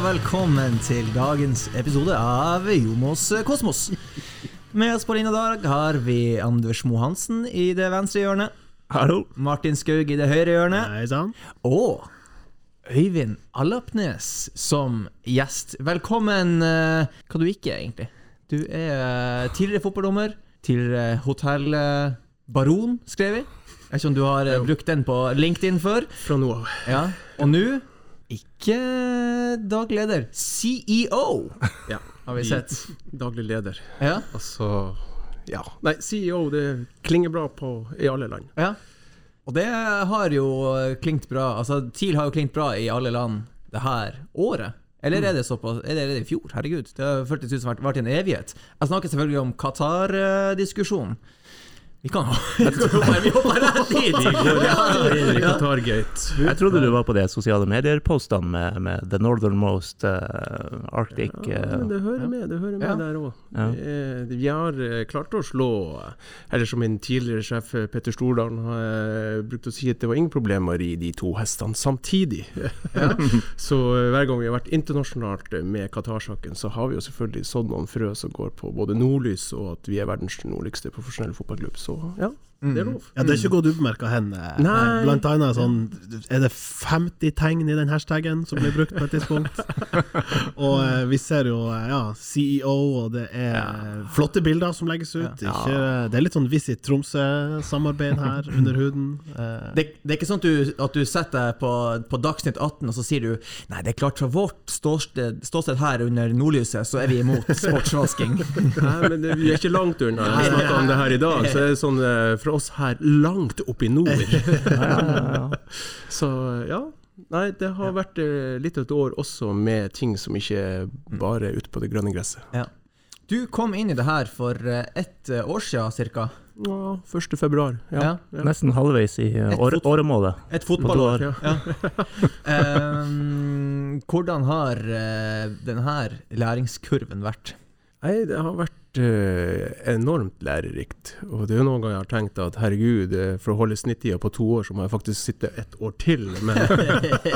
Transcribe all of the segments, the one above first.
Og velkommen til dagens episode av Jomos Kosmos. Med oss på linja i dag har vi Anders Mohansen i det venstre hjørnet. Hallo. Martin Skaug i det høyre hjørnet. Nei, sant. Og Øyvind Allapnes som gjest. Velkommen. eh, Hva du ikke er, egentlig? Du er eh, tidligere fotballdommer. Tidligere hotellbaron, skrev vi. Jeg vet ikke om du har eh, brukt den på LinkedIn før? Fra nå av. Ja. Og nå ikke daglig leder. CEO, Ja. har vi sett. Daglig leder. Ja. Altså Ja. Nei, CEO, det klinger bra på i alle land. ja. Og det har jo klingt bra. Altså, TIL har jo klingt bra i alle land det her året. Eller er det såpass Er det i fjor? Herregud. Det har føltes ut som har vært en evighet. Jeg snakker selvfølgelig om Qatar-diskusjonen. Vi kan ha Vi hopper rett dit! I Qatargate. Jeg trodde du var på de sosiale medier-postene med, med The Northernmost uh, Arctic Ja, uh, men det hører med, det hører med Ja. der òg. Ja. Vi har eh, klart å slå Eller som min tidligere sjef eh, Petter Stordalen har eh, brukt å si, at det var ingen problemer i de to hestene samtidig. så eh, hver gang vi har vært internasjonalt eh, med Qatar-saken, så har vi jo selvfølgelig sådd noen frø som går på både nordlys og at vi er verdens nordligste profesjonelle fotballklubb. Så ja, det er lov. Ja, Det er ikke gått ubemerka hen. eh, Nei. Blant annet sånn Er det 50 tegn i den hashtagen som blir brukt på et tidspunkt? og eh, vi ser jo eh, ja, CEO, og det er flotte bilder som legges ut. Ikke, det er litt sånn Visit Tromsø-samarbeid her under huden. Eh, Det, det er ikke sånn at du, at du setter deg på, på Dagsnytt 18 og så sier du Nei, det er klart fra vårt ståsted, ståsted her under nordlyset, så er vi imot sportsvasking. Nei, men det, vi er ikke langt unna. Vi snakka om det her i dag, så er det sånn eh, fra oss her langt oppe i nord. Så ja. Nei, det har vært eh, litt av et år også med ting som ikke bare er ute på det grønne gresset. ja. Du kom inn i det her for eh, ett eh, år siden cirka. Ja, 1. februar. Ja. Ja. Nesten halvveis i Et år, fot- åremålet. Et fotballår. Ja. Ja. Ehm, hvordan har denne læringskurven vært? Nei, det har vært eh, enormt lærerikt. Og det er jo noen ganger jeg har tenkt at herregud, eh, for å holde snittida på to år, så må jeg faktisk sitte ett år til. Men,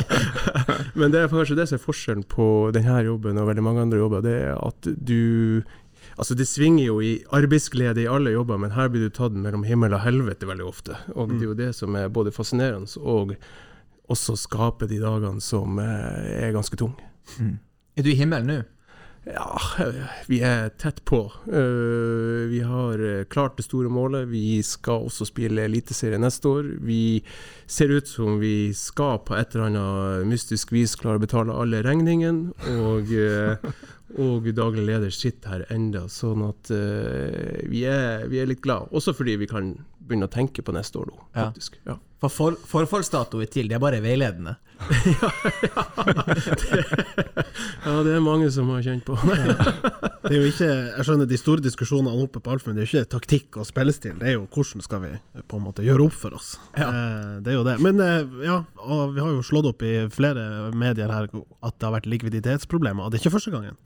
men det er kanskje det som er forskjellen på denne jobben og veldig mange andre jobber. Det er at du Altså Det svinger jo i arbeidsglede i alle jobber, men her blir du tatt mellom himmel og helvete veldig ofte. Og det er jo det som er både fascinerende og også skaper de dagene som eh, er ganske tunge. Er du i himmelen nå? Ja, vi er tett på. Eh, vi har eh, klart det store målet. Vi skal også spille Eliteserie neste år. Vi ser ut som vi skal på et eller annet mystisk vis klare å betale alle regningene. Og, eh, og daglig leder sitter her enda, sånn at vi, er, vi er litt glad. Også fordi vi kan begynne å tenke på neste år nå, faktisk. Ja. For for, forfallsdato i TIL, det er bare veiledende. ja, det er mange som har kjent på. det er jo ikke Jeg skjønner de store diskusjonene oppe på Alf, men det er jo ikke taktikk og spillestil. Det er jo hvordan skal vi på en måte gjøre opp for oss. Eh, det er jo det. Men eh, ja, og vi har jo slått opp i flere medier her at det har vært likviditetsproblemer, og det er ikke første gangen.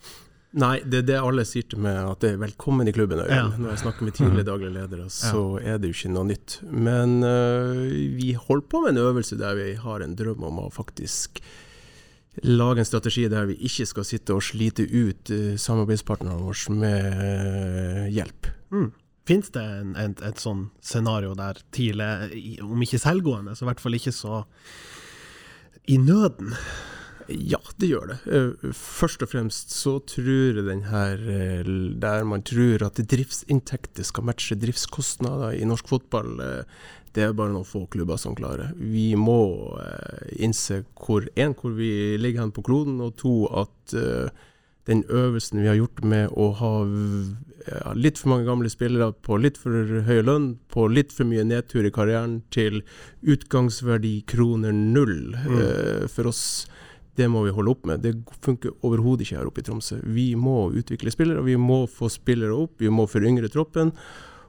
Nei, det er det alle sier til meg, at det er velkommen i klubben. Ja. Når jeg snakker med tidligere daglige ledere, så er det jo ikke noe nytt. Men uh, vi holder på med en øvelse der vi har en drøm om å faktisk lage en strategi der vi ikke skal sitte og slite ut uh, samarbeidspartnerne våre med uh, hjelp. Mm. Fins det en, en, et sånn scenario der TIL er, om ikke selvgående, så i hvert fall ikke så i nøden? Ja, det gjør det. Eh, Først og fremst så tror jeg den her eh, Der man tror at driftsinntekter skal matche driftskostnader i norsk fotball, eh, det er bare noen få klubber som klarer. Vi må innse hvor, en, hvor vi ligger hen på kloden, og to, at den øvelsen vi har gjort med å ha ja, litt for mange gamle spillere på litt for høy lønn, på litt for mye nedtur i karrieren, til utgangsverdi kroner null eh, for oss det må vi holde opp med. Det funker overhodet ikke her oppe i Tromsø. Vi må utvikle spillere, vi må få spillere opp, vi må foryngre troppen.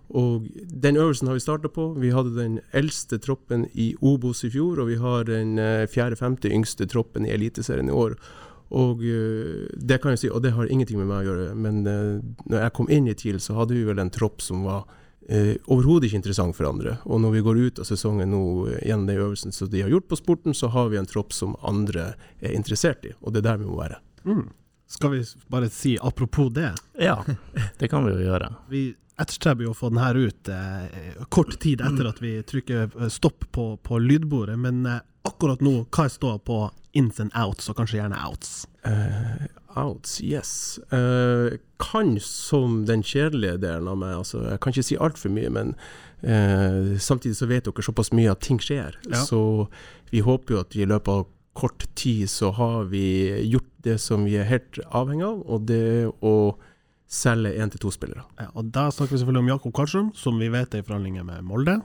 Og Den øvelsen har vi starta på. Vi hadde den eldste troppen i Obos i fjor, og vi har den eh, fjerde-femte yngste troppen i Eliteserien i år. Og eh, det kan jeg si, og det har ingenting med meg å gjøre, men eh, når jeg kom inn i TIL, så hadde vi vel en tropp som var overhodet ikke interessant for andre. Og når vi går ut av sesongen nå eh, gjennom den øvelsen som de har gjort på sporten, så har vi en tropp som andre er interessert i, og det er der vi må være. Mm. Skal vi bare si apropos det? Ja, det kan vi jo gjøre. Vi etterstreber jo å få den her ut eh, kort tid etter at vi trykker eh, stopp på, på lydbordet, men eh, akkurat nå, hva jeg står på ins and outs, og kanskje gjerne outs? Uh, outs, yes. Uh, kan som den kjedelige delen av meg, altså jeg kan ikke si altfor mye, men uh, samtidig så vet dere såpass mye at ting skjer. Ja. Så vi håper jo at i løpet av kort tid så har vi gjort det som vi er helt avhengig av, og det å selge én til to spillere. Ja, og Da snakker vi selvfølgelig om Jakob Karlsrum, som vi vet er i forhandlinger med Molde.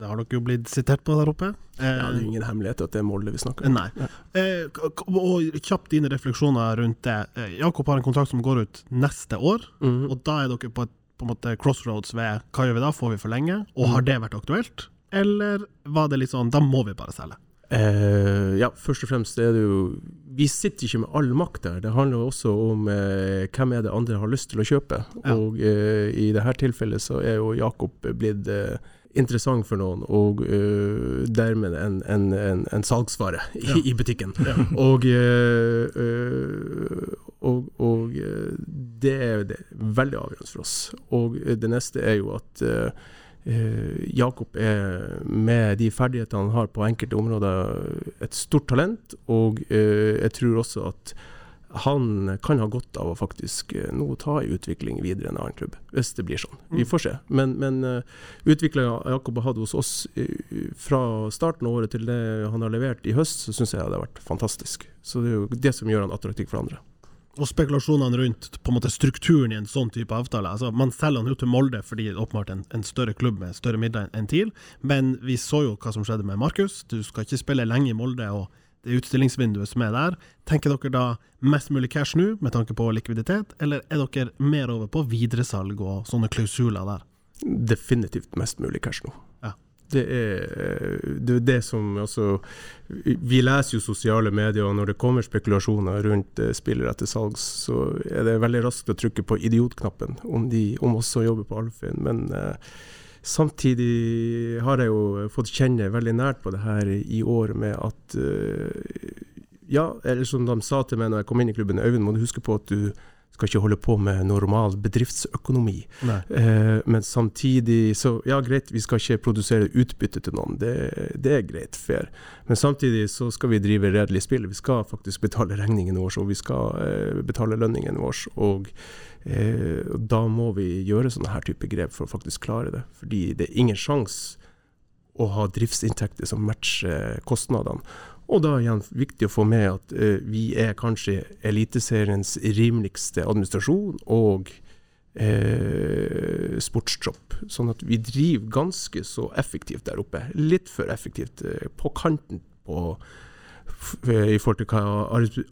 Det har dere jo blitt sitert på der oppe. Eh, Ja, det er jo ingen hemmelighet at det er Molde vi snakker om. Nei. Eh, k- k- og kjapt dine refleksjoner rundt det. Eh, Jakob har en kontrakt som går ut neste år, mm. og da er dere på et på en måte crossroads ved hva gjør vi da, får vi forlenge? Og har det vært aktuelt? Eller var det litt sånn, da må vi bare selge? Eh, ja, først og fremst er det jo Vi sitter ikke med all makt der. Det handler jo også om eh, hvem er det andre har lyst til å kjøpe. Ja. Og eh, i dette tilfellet så er jo Jakob blitt eh, interessant for noen, og uh, dermed en, en, en, en salgsvare i, Ja. i butikken. Og, eh, eh, og, og det er det er veldig avgjørende for oss. Og det neste er jo at Jakob er med de ferdighetene han har på enkelte områder, et stort talent. Og jeg tror også at han kan ha godt av å faktisk eh, nå ta i utvikling videre i en annen klubb, hvis det blir sånn. Vi får se. Men, men uh, utviklinga Jakob har hatt hos oss eh, fra starten av året til det han har levert i høst, så syns jeg det har vært fantastisk. Så det er jo det som gjør han attraktiv for andre. Og spekulasjonene rundt på en måte strukturen i en sånn type avtale. Altså, man selger han jo til Molde fordi det er åpenbart en, en større klubb med større midler enn TIL, men vi så jo hva som skjedde med Markus. Du skal ikke spille lenge i Molde, og det utstillingsvinduet som er der. Tenker dere da mest mulig cash nå, med tanke på likviditet, eller er dere mer over på videresalg og sånne klausuler der? Definitivt mest mulig cash nå. Ja. Det er det, er det som altså, Vi leser jo sosiale medier, og når det kommer spekulasjoner rundt eh, spillere til salgs, så er det veldig raskt å trykke på idiotknappen om de om også jobber på Alfin. Men eh, samtidig har jeg jo fått kjenne veldig nært på det her i år med at eh, Ja, eller som de sa til meg når jeg kom inn i klubben, Øyvind, må du huske på at du skal ikke holde på med normal bedriftsøkonomi. Eh, men samtidig så Ja, greit, vi skal ikke produsere utbytte til noen, det, det er greit, fair. Men samtidig så skal vi drive redelig spill. Vi skal faktisk betale regningene våre, og vi skal eh, betale lønningene våre. Og eh, da må vi gjøre sånne her type grep for å faktisk klare det. Fordi det er ingen sjanse å ha driftsinntekter som matcher kostnadene. Og da igjen viktig å få med at eh, vi er kanskje Eliteseriens rimeligste administrasjon og eh, sportstropp. Sånn at vi driver ganske så effektivt der oppe. Litt for effektivt. Eh, på kanten på i forhold til hva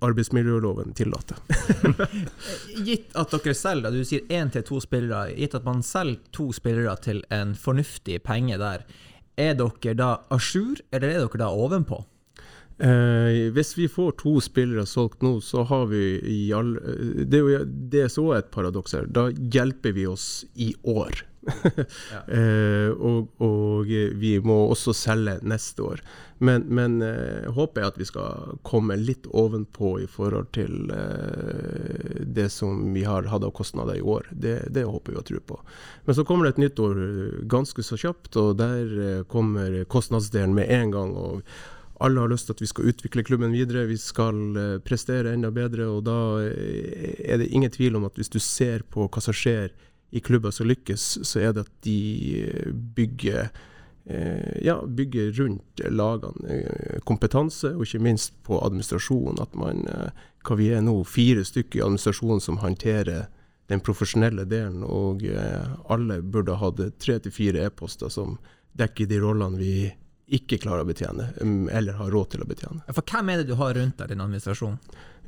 arbeidsmiljøloven tillater. Gitt at dere selger, du sier én til to spillere, gitt at man selger to spillere til en fornuftig penge der, er dere da à jour, eller er dere da ovenpå? Eh, hvis vi får to spillere solgt nå, så har vi i all Det er jo det er så et paradoks her. Da hjelper vi oss i år. eh, og, og vi må også selge neste år. Men, men eh, håpet er at vi skal komme litt ovenpå i forhold til eh, det som vi har hatt av kostnader i år. Det, det håper vi og tror på. Men så kommer det et nytt år ganske så kjapt, og der kommer kostnadsdelen med en gang. og alle har lyst til at vi skal utvikle klubben videre, vi skal prestere enda bedre. og Da er det ingen tvil om at hvis du ser på hva som skjer i klubber som lykkes, så er det at de eh, bygger eh, ja, bygger rundt lagene eh, kompetanse, og ikke minst på administrasjon. At man, hva vi er nå, fire stykker i administrasjonen som håndterer den profesjonelle delen, og alle burde ha hatt tre til fire e-poster som dekker de rollene vi ikke klarer å betjene, um, eller har råd til å betjene. For hvem er det du har rundt deg, din administrasjon?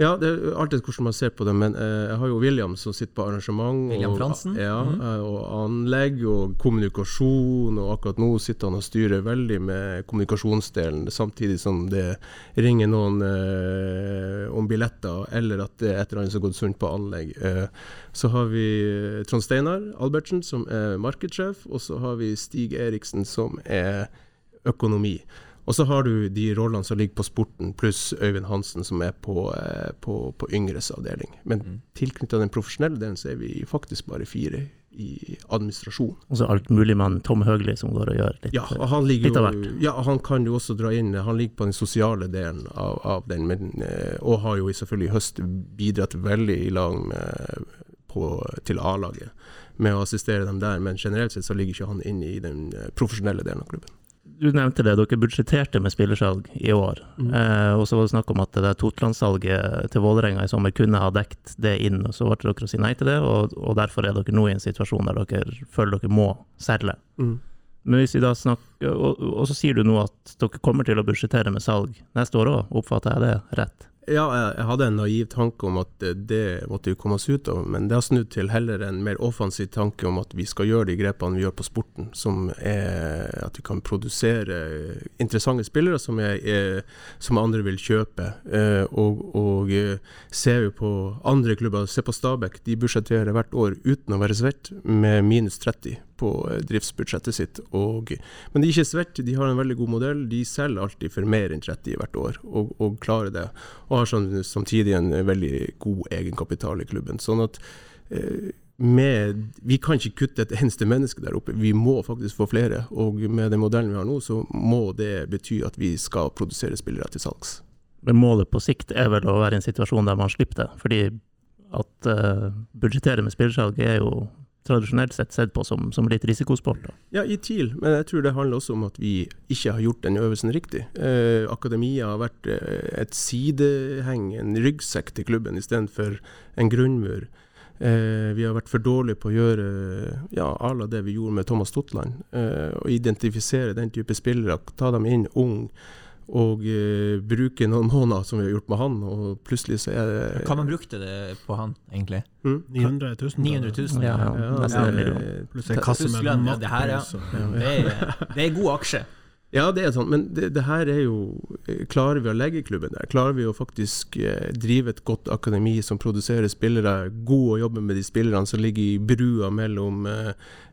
Ja, det er alltid hvordan man ser på det, men eh, jeg har jo William som sitter på arrangement. William og, Fransen? Ja, mm. og anlegg og kommunikasjon, og akkurat nå sitter han og styrer veldig med kommunikasjonsdelen, samtidig som det ringer noen eh, om billetter, eller at det er et eller annet som har gått sunt på anlegg. Eh, så har vi eh, Trond Steinar Albertsen, som er markedssjef, og så har vi Stig Eriksen, som er økonomi. Og så har du de rollene som ligger på sporten, pluss Øyvind Hansen, som er på, eh, på, på yngres avdeling. Men Mm. tilknyttet den profesjonelle delen, så er vi faktisk bare fire i administrasjon. Og så altmuligmann Tom Høgli som går og gjør litt. Ja, han, Litt av jo, ja, han kan jo også dra inn Han ligger på den sosiale delen av, av den, men, eh, og har jo selvfølgelig i høst bidratt veldig i lag med, på, til A-laget med å assistere dem der, men generelt sett så ligger ikke han inne i den eh, profesjonelle delen av klubben. Du nevnte det, dere budsjetterte med spillersalg i år. Mm. Eh, og så var det snakk om at det Totland-salget til Vålerenga i sommer kunne ha dekt det inn, og så ble dere å si nei til det, og, og derfor er dere nå i en situasjon der dere føler dere må selge. Mm. Men hvis vi da snakker, og, og så sier du nå at dere kommer til å budsjettere med salg neste år òg, oppfatter jeg det rett? Ja, jeg, hadde en naiv tanke om at det, det måtte vi komme oss ut av, men det har snudd til heller en mer offensiv tanke om at vi skal gjøre de grepene vi gjør på sporten, som er at vi kan produsere interessante spillere som, er, er, som andre vil kjøpe. Eh, og, og eh, ser vi på andre klubber, se på Stabæk, de budsjetterer hvert år uten å være svett med minus 30 på eh, driftsbudsjettet sitt. Og, men de er ikke svett, de har en veldig god modell. De selger alltid for mer enn 30 hvert år, og, og klarer det. Og har sånn, samtidig en veldig god egenkapital i klubben. Sånn at eh, med, vi kan ikke kutte et eneste menneske der oppe, vi må faktisk få flere. Og med den modellen vi har nå, så må det bety at vi skal produsere spillere til salgs. Men målet på sikt er vel å være i en situasjon der man slipper det, fordi at uh, budsjettere med spillersalg er jo tradisjonelt sett sett på som, som litt risikosport. Da. Ja, i TIL, men jeg tror det handler også om at vi ikke har gjort den øvelsen riktig. Eh, akademia har vært eh, et sideheng, en ryggsekk til klubben istedenfor en grunnmur. Eh, vi har vært for dårlige på å gjøre ja, à la det vi gjorde med Thomas Totland. Eh, å identifisere den type spillere, ta dem inn ung. Og uh, bruke noen måneder som vi har gjort med han, og plutselig så er det Hva man brukte det på han, egentlig? Mm? 900 000? 900 000? Ja, ja, Ja, nesten en det- million. Pluss en kasse med mat. det her, ja. Det er, det er god aksje. Ja, det er sånn, men det, det her er jo Klarer vi å legge klubben der? Klarer vi å faktisk eh, drive et godt akademi som produserer spillere, god å jobbe med de spillerne som ligger i brua mellom eh,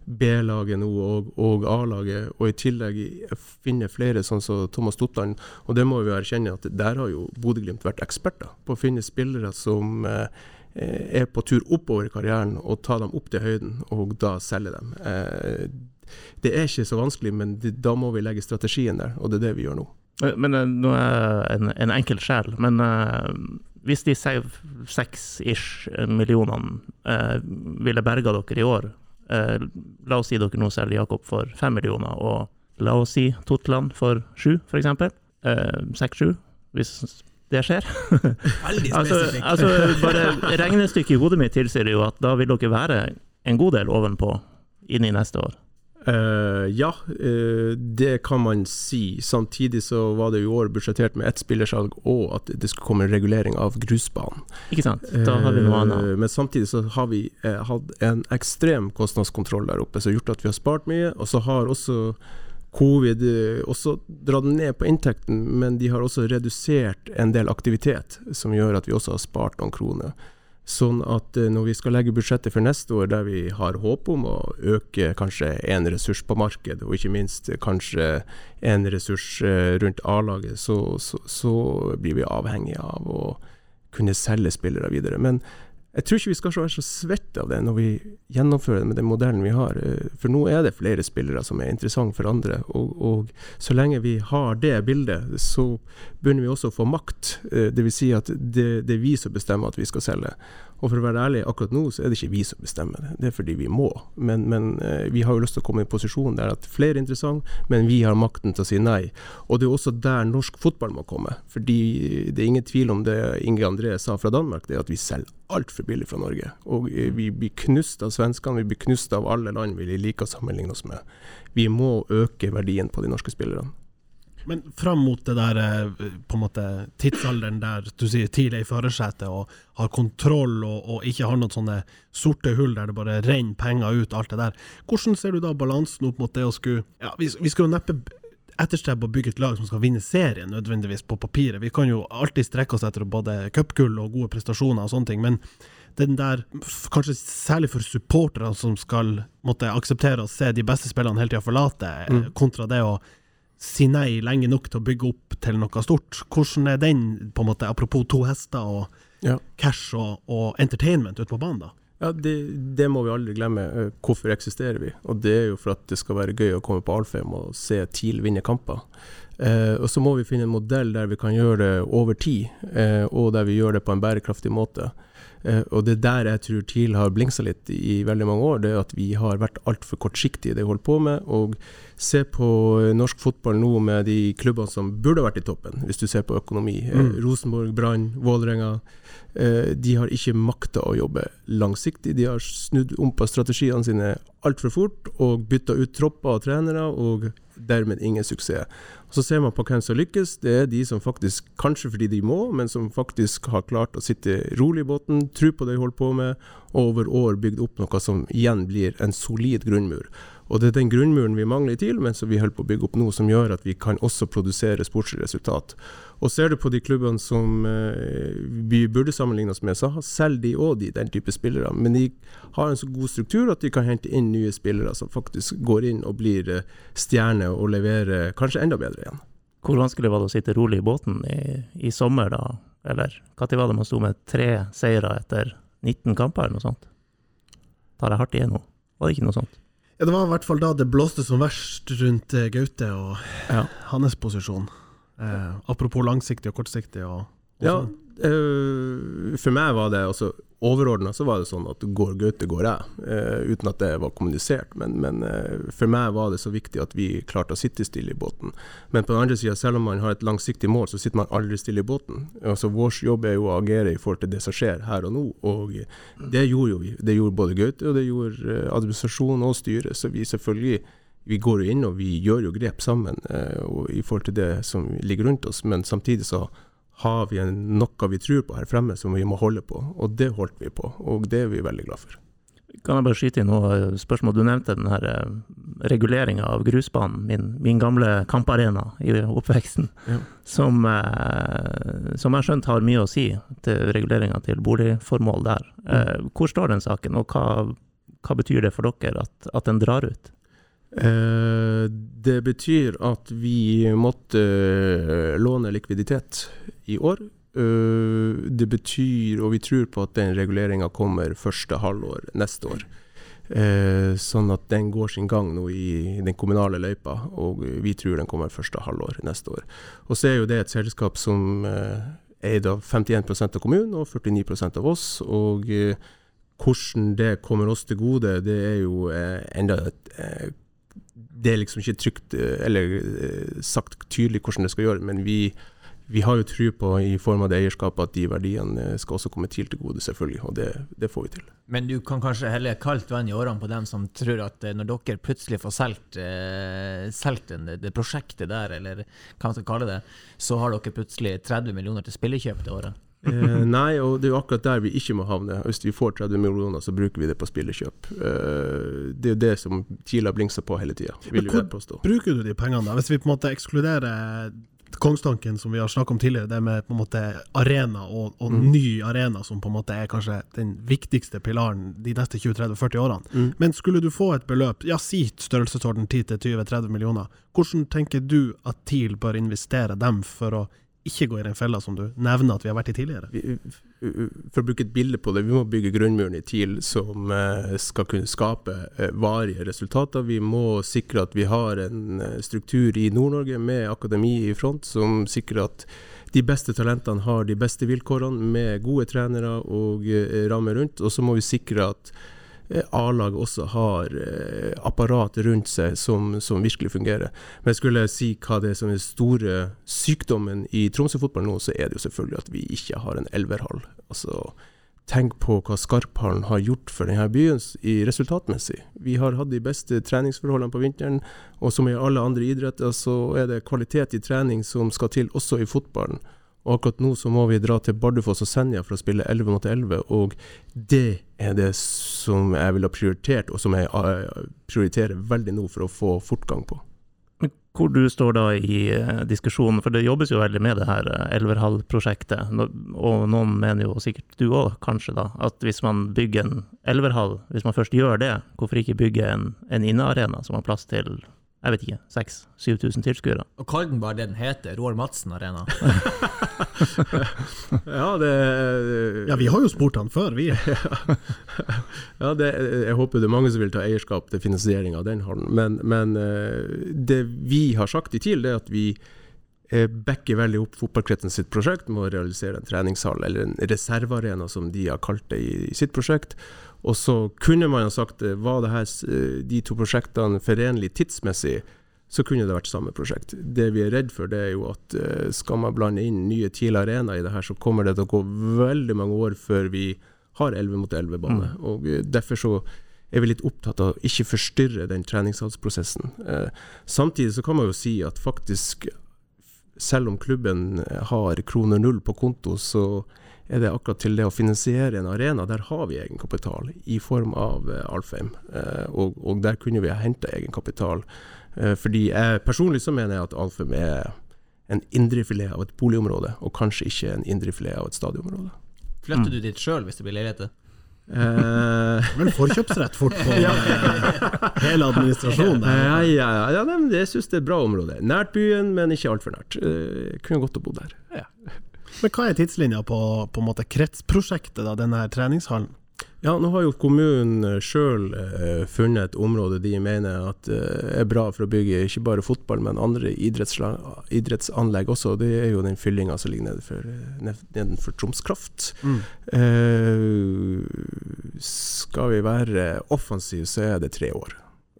B-laget nå og, og A-laget, og i tillegg finne flere sånn som Thomas Totland. Og det må vi erkjenne at der har jo Bodø-Glimt vært eksperter på å finne spillere som eh, er på tur oppover i karrieren, og ta dem opp til høyden, og da selge dem. Eh, det er ikke så vanskelig, men det, da må vi legge strategien der, og det er det vi gjør nå. Eh, Men eh, nå er en, en enkel sjel, men uh, hvis de seks-ish millionene uh, ville berga dere i år, eh, la oss si dere nå selger Jakob for fem millioner, og la oss si Totland for sju, f.eks. eksempel. Seks-sju, hvis det skjer. Veldig altså, spesifikt. altså, bare regnestykket i hodet mitt tilsier jo at da vil dere være en god del ovenpå inn i neste år. Eh, ja, uh, det kan man si. Samtidig så var det i år budsjettert med ett spillersalg, og at det skulle komme en regulering av grusbanen. Ikke sant? Da har vi noe annet. Uh, Men samtidig så har vi eh, hatt en ekstrem kostnadskontroll der oppe, som har gjort at vi har spart mye. Og så har også covid eh, også dratt ned på inntekten, men de har også redusert en del aktivitet, som gjør at vi også har spart noen kroner. Sånn at eh, når vi skal legge budsjettet for neste år, der vi har håp om å øke kanskje en ressurs på markedet, og ikke minst kanskje en ressurs eh, rundt A-laget, så, så, så blir vi avhengig av å kunne selge spillere videre. Men jeg tror ikke vi skal være så svette av det når vi gjennomfører det med den modellen vi har. eh, For nå er det flere spillere som er interessante for andre. Og, og så lenge vi har det bildet, så begynner vi også å få makt. Dvs. Det vil si at det, det er vi som bestemmer at vi skal selge. Og for å være ærlig, akkurat nå så er det ikke vi som bestemmer det, det er fordi vi må. Men, men eh, vi har jo lyst til å komme i en posisjon der at flere er interessant, men vi har makten til å si nei. Og det er også der norsk fotball må komme. Fordi det er ingen tvil om det Inge André sa fra Danmark, det er at vi selger altfor billig fra Norge. Og eh, vi blir knust av svenskene, vi blir knust av alle land vi liker å sammenligne oss med. Vi må øke verdien på de norske spillerne. Men fram mot det der eh, på en måte tidsalderen der du sier TIL er i førersetet og har kontroll og, og ikke har noen sånne sorte hull der det bare renner penger ut, alt det der. Hvordan ser du da balansen opp mot det å skulle Ja, vi, vi skal jo neppe etterstrebe å bygge et lag som skal vinne serien, nødvendigvis på papiret. Vi kan jo alltid strekke oss etter både cupgull og gode prestasjoner og sånne ting, men den der, kanskje særlig for supporterne som skal måtte akseptere å se de beste spillerne hele tida forlate, mm. kontra det å si nei lenge nok til å bygge opp til noe stort. Hvordan er den, på en måte, apropos to hester og Ja. cash og, og entertainment ute på banen, da? Ja, det, det må vi aldri glemme. Eh, Hvorfor eksisterer vi? Og det er jo for at det skal være gøy å komme på Alfheim og se TIL vinne kamper. Eh, og så må vi finne en modell der vi kan gjøre det over tid, eh, og der vi gjør det på en bærekraftig måte. Eh, og det er der jeg tror TIL har blingsa litt i veldig mange år, det er at vi har vært altfor kortsiktige i det vi holder på med. Og se på eh, norsk fotball nå med de klubbene som burde vært i toppen, hvis du ser på økonomi. Mm. Rosenborg, Brann, Vålerenga. Eh, de har ikke makta å jobbe langsiktig. De har snudd om på strategiene sine altfor fort og bytta ut tropper og trenere, og dermed ingen suksess. Og Så ser man på hvem som lykkes. Det er de som faktisk, kanskje fordi de må, men som faktisk har klart å sitte rolig i båten, tro på det de holder på med, og over år bygd opp noe som igjen blir en solid grunnmur. Og det er den grunnmuren vi mangler i TIL, men som vi holder på å bygge opp nå, som gjør at vi kan også produsere sportsresultat. resultat. Og ser du på de klubbene som eh, vi burde sammenligne oss med, så selv de òg de, den type spillere. Men de har en så god struktur at de kan hente inn nye spillere som faktisk går inn og blir eh, stjerner og leverer kanskje enda bedre igjen. Hvor vanskelig var det å sitte rolig i båten i, i sommer, da? Eller når var det man sto med tre seire etter 19 kamper, eller noe sånt? Tar jeg hardt i nå? Var det ikke noe sånt? Ja, Det var i hvert fall da det blåste som verst rundt eh, Gaute og Ja. hans posisjon. Eh, apropos langsiktig og kortsiktig og, og Ja, sånn. Eh, for meg var det altså Overordna så var det sånn at går Gaute, går jeg. eh, uten at det var kommunisert. Men, men eh, for meg var det så viktig at vi klarte å sitte stille i båten. Men på den andre sida, selv om man har et langsiktig mål, så sitter man aldri stille i båten. Altså Vår jobb er jo å agere i forhold til det som skjer her og nå. Og det gjorde jo vi. Det gjorde både Gaute, og det gjorde administrasjonen og styret. Så vi selvfølgelig vi går jo inn og vi gjør jo grep sammen eh, i forhold til det som ligger rundt oss, men samtidig så har vi noe vi tror på her fremme som vi må holde på, og det holdt vi på, og det er vi veldig glad for. Kan jeg bare skyte inn noe spørsmål? Du nevnte den her reguleringa av grusbanen, min, min gamle kamparena i oppveksten, Ja. som, eh, som jeg har skjønt har mye å si til reguleringa til boligformål der. Eh, hvor står den saken, og hva, hva betyr det for dere at, at den drar ut? Eh, det betyr at vi måtte eh, låne likviditet i år. Eh, det betyr, og vi tror på at den reguleringa kommer første halvår neste år. Eh, sånn at den går sin gang nå i den kommunale løypa, og vi tror den kommer første halvår neste år. Og så er jo det et selskap som eid av 51% av kommunen og 49% av oss. og eh, hvordan det kommer oss til gode, det er jo enda et Det er liksom ikke trygt eller sagt tydelig hvordan det skal gjøre, men vi, vi har jo tro på i form av det eierskapet at de verdiene eh, skal også komme TIL til gode, selvfølgelig. Og det, det får vi til. Men du kan kanskje helle kaldt vann i årene på dem som tror at eh, når dere plutselig får solgt eh, det, prosjektet der, eller hva man skal kalle det, så har dere plutselig 30 millioner til spillekjøp det året. Eh, nei, og det er jo akkurat der vi ikke må havne. Hvis vi får 30 millioner, så bruker vi det på spillekjøp. Eh, det er jo det som TIL har blingsa på hele tida, vil hvor- jeg påstå. Bruker du de pengene da? Hvis vi på en måte ekskluderer kongstanken som vi har snakket om tidligere, det med på en måte arena og, og Mm. ny arena som på en måte er kanskje den viktigste pilaren de neste 20-30-40 årene. Mm. Men skulle du få et beløp, ja si størrelsesorden 10-20-30 millioner, hvordan tenker du at TIL bør investere dem for å ikke gå i den fella som du nevner at vi har vært i tidligere? for å bruke et bilde på det, vi må bygge grunnmuren i TIL som eh, skal kunne skape eh, varige resultater. Vi må sikre at vi har en eh, struktur i Nord-Norge med akademi i front, som sikrer at de beste talentene har de beste vilkårene, med gode trenere og rammer rundt. Og så må vi sikre at A-laget også har eh, apparat rundt seg som, som virkelig fungerer. Men skulle jeg si hva det er som er store sykdommen i Tromsø fotball nå, så er det jo selvfølgelig at vi ikke har en elverhall. Altså, tenk på hva Skarphallen har gjort for denne byen resultatmessig. Vi har hatt de beste treningsforholdene på vinteren, og som i alle andre idretter så er det kvalitet i trening som skal til også i fotballen. Og akkurat nå så må vi dra til Bardufoss og Senja for å spille 11 mot 11, og det er det som jeg ville prioritert, og som jeg eh, prioriterer veldig nå for å få fortgang på. Men hvor du står da i eh, diskusjonen, for det jobbes jo veldig med det her eh, Elverhall-prosjektet. Og noen mener jo sikkert du òg, kanskje, da, at hvis man bygger en Elverhall, hvis man først gjør det, hvorfor ikke bygge en, en innearena som har plass til jeg vet ikke, 6000-7000 tilskuere? Og kall den bare det den heter, Roar Madsen Arena. Ja, det Ja, vi har jo spurt han før, vi. Ja, det, jeg håper det er mange som vil ta eierskap til finansiering av den hallen. Men, men eh, det vi har sagt i TIL, det er at vi eh, backer veldig opp fotballkretsen sitt prosjekt med å realisere en treningshall, eller en reservearena som de har kalt det i, i sitt prosjekt. Og så kunne man ha sagt eh, var det her, eh, de to prosjektene forenlig tidsmessig, så kunne det vært samme prosjekt. Det vi er redd for, det er jo at eh, skal man blande inn nye TIL Arena i det her, så kommer det til å gå veldig mange år før vi har 11 mot 11-bane. Og eh, derfor så er vi litt opptatt av å ikke forstyrre den treningshalsprosessen. Samtidig så kan man jo si at faktisk, selv om klubben har kroner null på konto, så er det akkurat til det å finansiere en arena, der har vi egenkapital i form av eh, Alfheim. Eh, og, og der kunne vi ha henta egenkapital. Eh, fordi jeg personlig så mener jeg at Alfheim er en indrefilet av et boligområde, og kanskje ikke en indrefilet av et stadionområde. Flytter du dit sjøl hvis det blir leiligheter? Eh, Vel forkjøpsrett fort på ja. hele administrasjonen. ja, ja, ja, ja, jeg syns det er et bra område. Nært byen, men ikke altfor nært. Eh, kunne godt ha bodd der. Men hva er tidslinja på, på en måte kretsprosjektet, da, denne her treningshallen? Ja, nå har jo kommunen sjøl eh, funnet et område de mener at eh, er bra for å bygge ikke bare fotball, men andre idrettsanlegg også. Det er jo den fyllinga som ligger nedenfor, eh, ned- nedenfor Troms Kraft. Mm. Eh, skal vi være offensive, så er det tre år.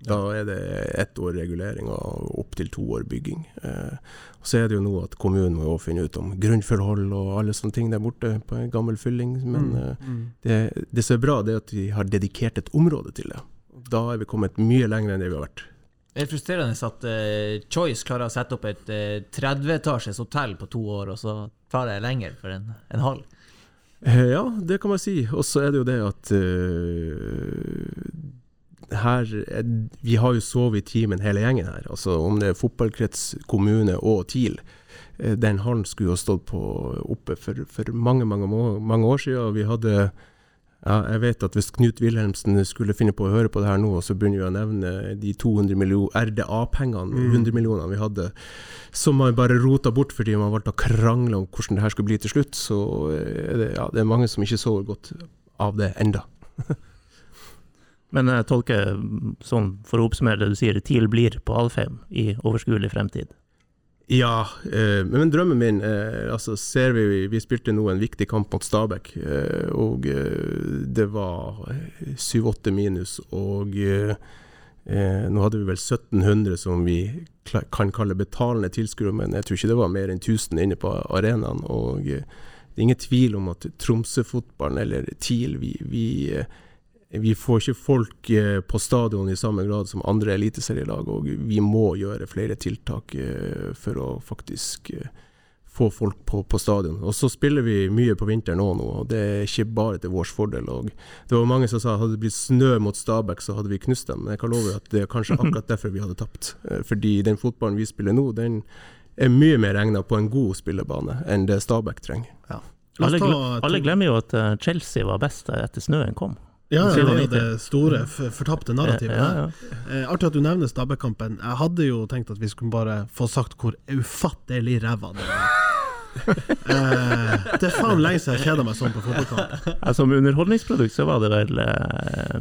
Da er det ett år regulering og opptil to år bygging. Eh, så er det jo nå at kommunen må finne ut om grunnforhold og alle sånne ting der borte på en gammel fylling. Men eh, det, det som er bra, det er at vi har dedikert et område til det. Da er vi kommet mye lenger enn det vi har vært. Det er frustrerende at uh, Choice klarer å sette opp et uh, 30-etasjes hotell på to år, og så tar det lenger for en, en halv. Eh, Ja, det kan man si. Og så er det jo det at eh, her er, Vi har jo sovet i timen hele gjengen her. Altså Om det er fotballkrets, kommune og TIL. Eh, Den hallen skulle jo stått på, oppe for, for mange, mange, mange år siden. Og vi hadde ja, jeg vet at hvis Knut Wilhelmsen skulle finne på å høre på det her nå, så begynner vi å nevne de 200 millioner RDA-pengene, 100 millionene vi hadde, som man bare rota bort fordi man valgte å krangle om hvordan det her skulle bli til slutt, så det, ja, det er mange som ikke sover godt av det enda. Men jeg tolker sånn, for å oppsummere det du sier, TIL blir på Alfheim i overskuelig fremtid. Ja, eh, men drømmen min eh, altså ser vi, vi spilte nå en viktig kamp mot Stabæk, eh, og eh, det var 7-8 minus, og eh, eh, nå hadde vi vel 1700 som vi kan kalle betalende tilskuere, men jeg tror ikke det var mer enn 1000 inne på arenaen. og det er ingen tvil om at Tromsø-fotballen, eller TIL, vi, vi, vi får ikke folk eh, på stadion i samme grad som andre eliteserielag, og vi må gjøre flere tiltak eh, for å faktisk eh, få folk på, på stadion. Og så spiller vi mye på vinteren òg nå, og det er ikke bare til vår fordel. Og det var mange som sa at hadde det blitt snø mot Stabæk, så hadde vi knust dem. Men jeg kan love at det er kanskje akkurat derfor vi hadde tapt. Fordi den fotballen vi spiller nå, den er mye mer egna på en god spillebane enn det Stabæk trenger. Ja. Alle, alle glemmer jo at Chelsea var best etter snøen kom. Ja, ja, det er jo det store fortapte narrativet. Ja, ja, ja. Eh, artig at du nevner Stabæk-kampen. Jeg hadde jo tenkt at vi skulle bare få sagt hvor ufattelig ræva det var. eh, det er faen lenge siden jeg kjeda meg sånn på fotballkamp. Som underholdningsprodukt så var det vel eh,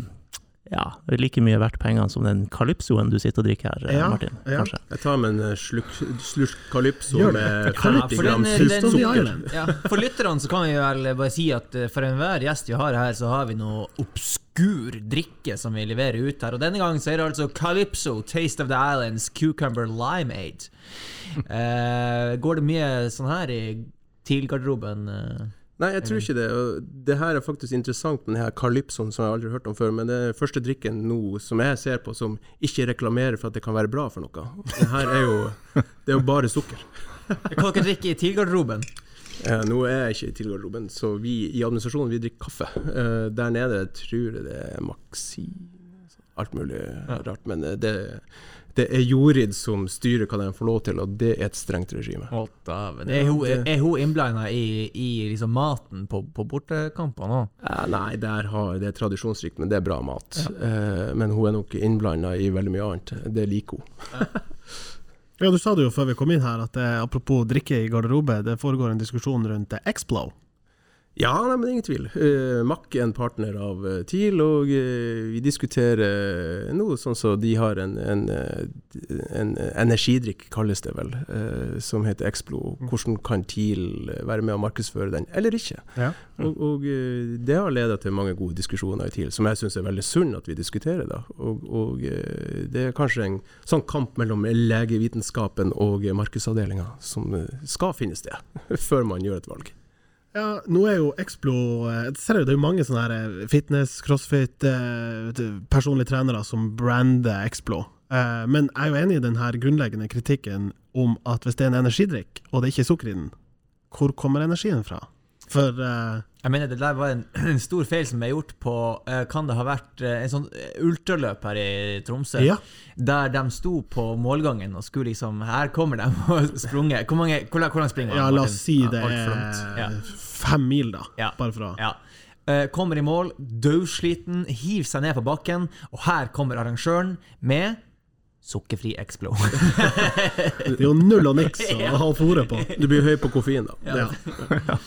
ja, like mye verdt pengene som den calypsoen du sitter og drikker her, eh, Ja, Martin. ja. Kanskje. Jeg tar med en eh, slurk, slurk Calypso med Calypso. 50 for gram the sukker. Ja, for lytterne så kan vi vel bare si at eh, for enhver gjest vi har her, så har vi noe obskur drikke som vi leverer ut her. Og denne gangen så er det altså Calypso Taste of the Islands Cucumber Limeade. Eh, går det mye sånn her i TIL-garderoben? Eh? Nei, jeg tror ikke det. Det her er faktisk interessant med denne Calypsoen som jeg aldri har hørt om før. Men det er første drikken nå som jeg ser på som ikke reklamerer for at det kan være bra for noe. Det her er jo, det er jo bare sukker. Hva dere drikker i TIL-garderoben? Eh, nå er jeg ikke i TIL-garderoben, så vi i administrasjonen vi drikker kaffe. Eh, der nede tror jeg det er Maxi Alt mulig rart. Men det det, det er Jorid som styrer hva de får lov til, og det er et strengt regime. Å. Er hun, er hun innblanda i, i liksom maten på, på bortekampene òg? Eh, nei, der har, det er tradisjonsrikt, men det er bra mat. Eh, men hun er nok innblanda i veldig mye annet. Det liker hun. Ja, Du sa det jo før vi kom inn her, at det, apropos drikke i garderobe, det foregår en diskusjon rundt eh, Explo. Ja, nei, men ingen tvil. Uh, Mack er en partner av uh, TIL, og uh, vi diskuterer noe sånn som så de har en, en, en energidrikk, kalles det vel, som heter Explo. Hvordan kan TIL være med å markedsføre den, eller ikke? Ja. Og, og det har ledet til mange gode diskusjoner i TIL, som jeg syns er veldig sunn at vi diskuterer. da. Og, og det er kanskje en sånn kamp mellom legevitenskapen og markedsavdelinga som skal finne sted, før man gjør et valg. Ja, nå er jo Explo eh, ser jeg, Det er jo mange sånne her eh, fitness, crossfit, eh, personlige trenere som brander Explo. Men jeg er jo enig i den her grunnleggende kritikken om at hvis det er en energidrikk, og det ikke er sukker i den, hvor kommer energien fra? For Jeg mener det der var en, en stor feil som ble gjort på eh, Kan det ha vært eh, en sånn ultraløp her i Tromsø? Ja. Der de sto på målgangen og skulle liksom Her kommer de og sprunget. Hvor, mange, hvor, hvor springer ja, la oss si det er fem mil, da. Ja. Bare for å Ja. Eh, kommer i mål, dødsliten, hiver seg ned på bakken, og her kommer arrangøren med sukkerfri Explo. Det er jo null og niks å ha fôret på. Du blir høy på koffein, da. Ja.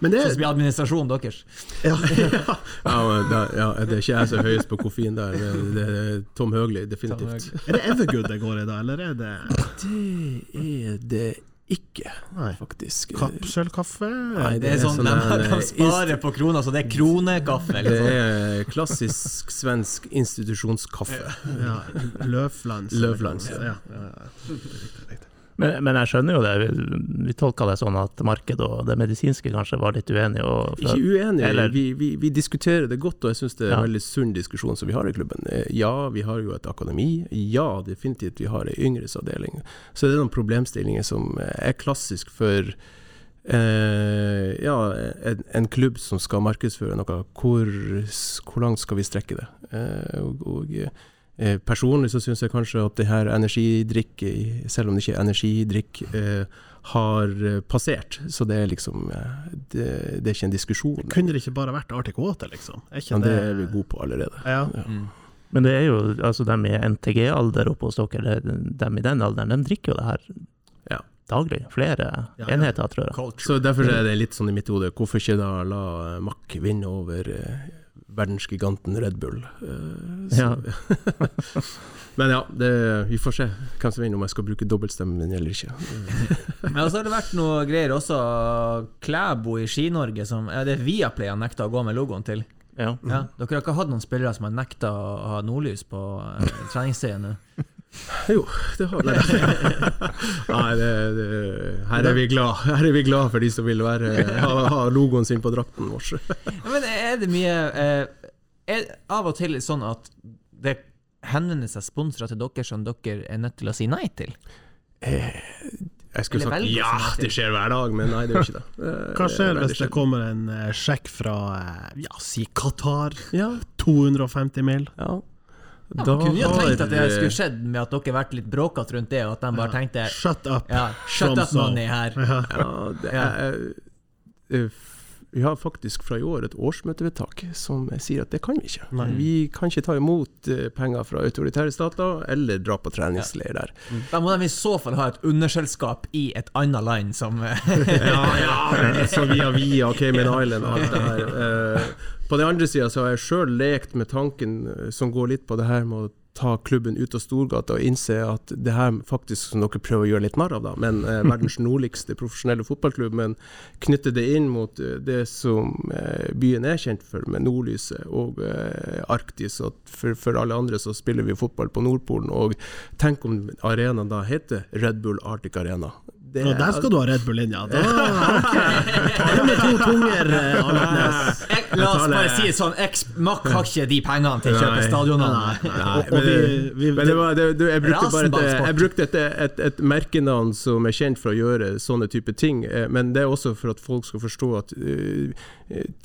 Men det Sånn som i administrasjonen deres. ja, Ja, men det, ja, det er ikke jeg som er høyest på koffein der. Det, det er Tom Høgli, definitivt. Er det Evergood det går i da, eller er det Det er det ikke, Nei. faktisk. kapselkaffe? Nei, Det er sånn de der, kan eh, spare på kroner, så det er kronekaffe. Det Liksom. er klassisk svensk institusjonskaffe. Ja, Løflands. Løflands. ja. ja. ja, ja. Men, men jeg skjønner jo det. Vi, vi tolka det sånn at markedet og det medisinske kanskje var litt uenige. Ikke uenige, Eller- vi, vi, vi diskuterer det godt, og jeg syns det er en Ja. veldig sunn diskusjon som vi har i klubben. Eh, Ja, vi har jo et akademi. Ja, definitivt vi har ei yngresavdeling. Så det er noen problemstillinger som er klassisk for eh, ja, en, en klubb som skal markedsføre noe. Hvor, hvor langt skal vi strekke det? Eh, og, og eh, personlig så syns jeg kanskje at det her energidrikk, selv om det ikke er energidrikk, eh, har eh, passert. Så det er liksom eh, det, det er ikke en diskusjon. Kunne det ikke bare vært Arctic Water, liksom? Er ikke Men det er vi gode på allerede. Ja. Mm. Men det er jo altså dem i NTG-alder oppe hos dere, eller dem i den alderen, de drikker jo det her Ja. daglig. Flere Ja, ja. enheter, tror jeg. Culture. Så derfor er det litt sånn i mitt hode, hvorfor ikke da la eh, Mack vinne over eh, verdensgiganten Red Bull? Ja. så- Men ja, det, vi får se hvem som vinner, om jeg skal bruke dobbeltstemmen min eller ikke. Men så har det vært noe greier også. Klæbo i Ski-Norge som ja, Det er Viaplay han nekta å gå med logoen til. Ja. Ja, dere har ikke hatt noen spillere som har nekta å ha nordlys på treningsstedet nå? Jo, det har vi. Nei, det, det, her er vi glad Her er vi glad for de som vil være, ha, ha logoen sin på drakten vår. Men er det mye eh, Er det av og til sånn at det henvender seg sponsorer til dere som dere er nødt til å si nei til? Jeg skulle sagt ja, det skjer hver dag, men nei, det gjør ikke det. Eh, Hva skjer hvis det kommer en eh, sjekk fra eh, ja, si Qatar? Ja, 250 mil? ja. Ja, da kunne jo tenkt at det eh, skulle skjedd med at dere vært litt bråkete rundt det, og at de bare tenkte Shut up. Ja, shut up money her. Ja. Ja, det er, eh, vi har faktisk fra i år et årsmøtevedtak som sier at det kan vi ikke. Nei. Vi kan ikke ta imot eh, penger fra autoritære stater, eller dra på treningsleir der. Da må de i så fall ha et underselskap i et annet land som Ja, ja, så via via Cayman Island og alt det her. Eh, på den andre sida har jeg sjøl lekt med tanken eh, som går litt på det her med å ta klubben ut av Storgata og innse at det her faktisk som dere prøver å gjøre litt narr av, da, men eh, verdens nordligste profesjonelle fotballklubb, men knytte det inn mot eh, det som eh, byen er kjent for, med nordlyset og eh, Arktis, og for, for alle andre så spiller vi fotball på Nordpolen, og tenk om arenaen da heter Red Bull Arctic Arena. Det, Og der skal du ha Red Bull-linja. Da, okay. Det med to tunger, eh, la oss bare si det sånn, Ex Mack har ikke de pengene til å kjøpe stadionene. Nei, Nei, og, og men, vi, men det var, det, det, jeg brukte bare et, jeg brukte et, et, et merkenavn som er kjent for å gjøre sånne type ting, eh, men det er også for at folk skal forstå at eh,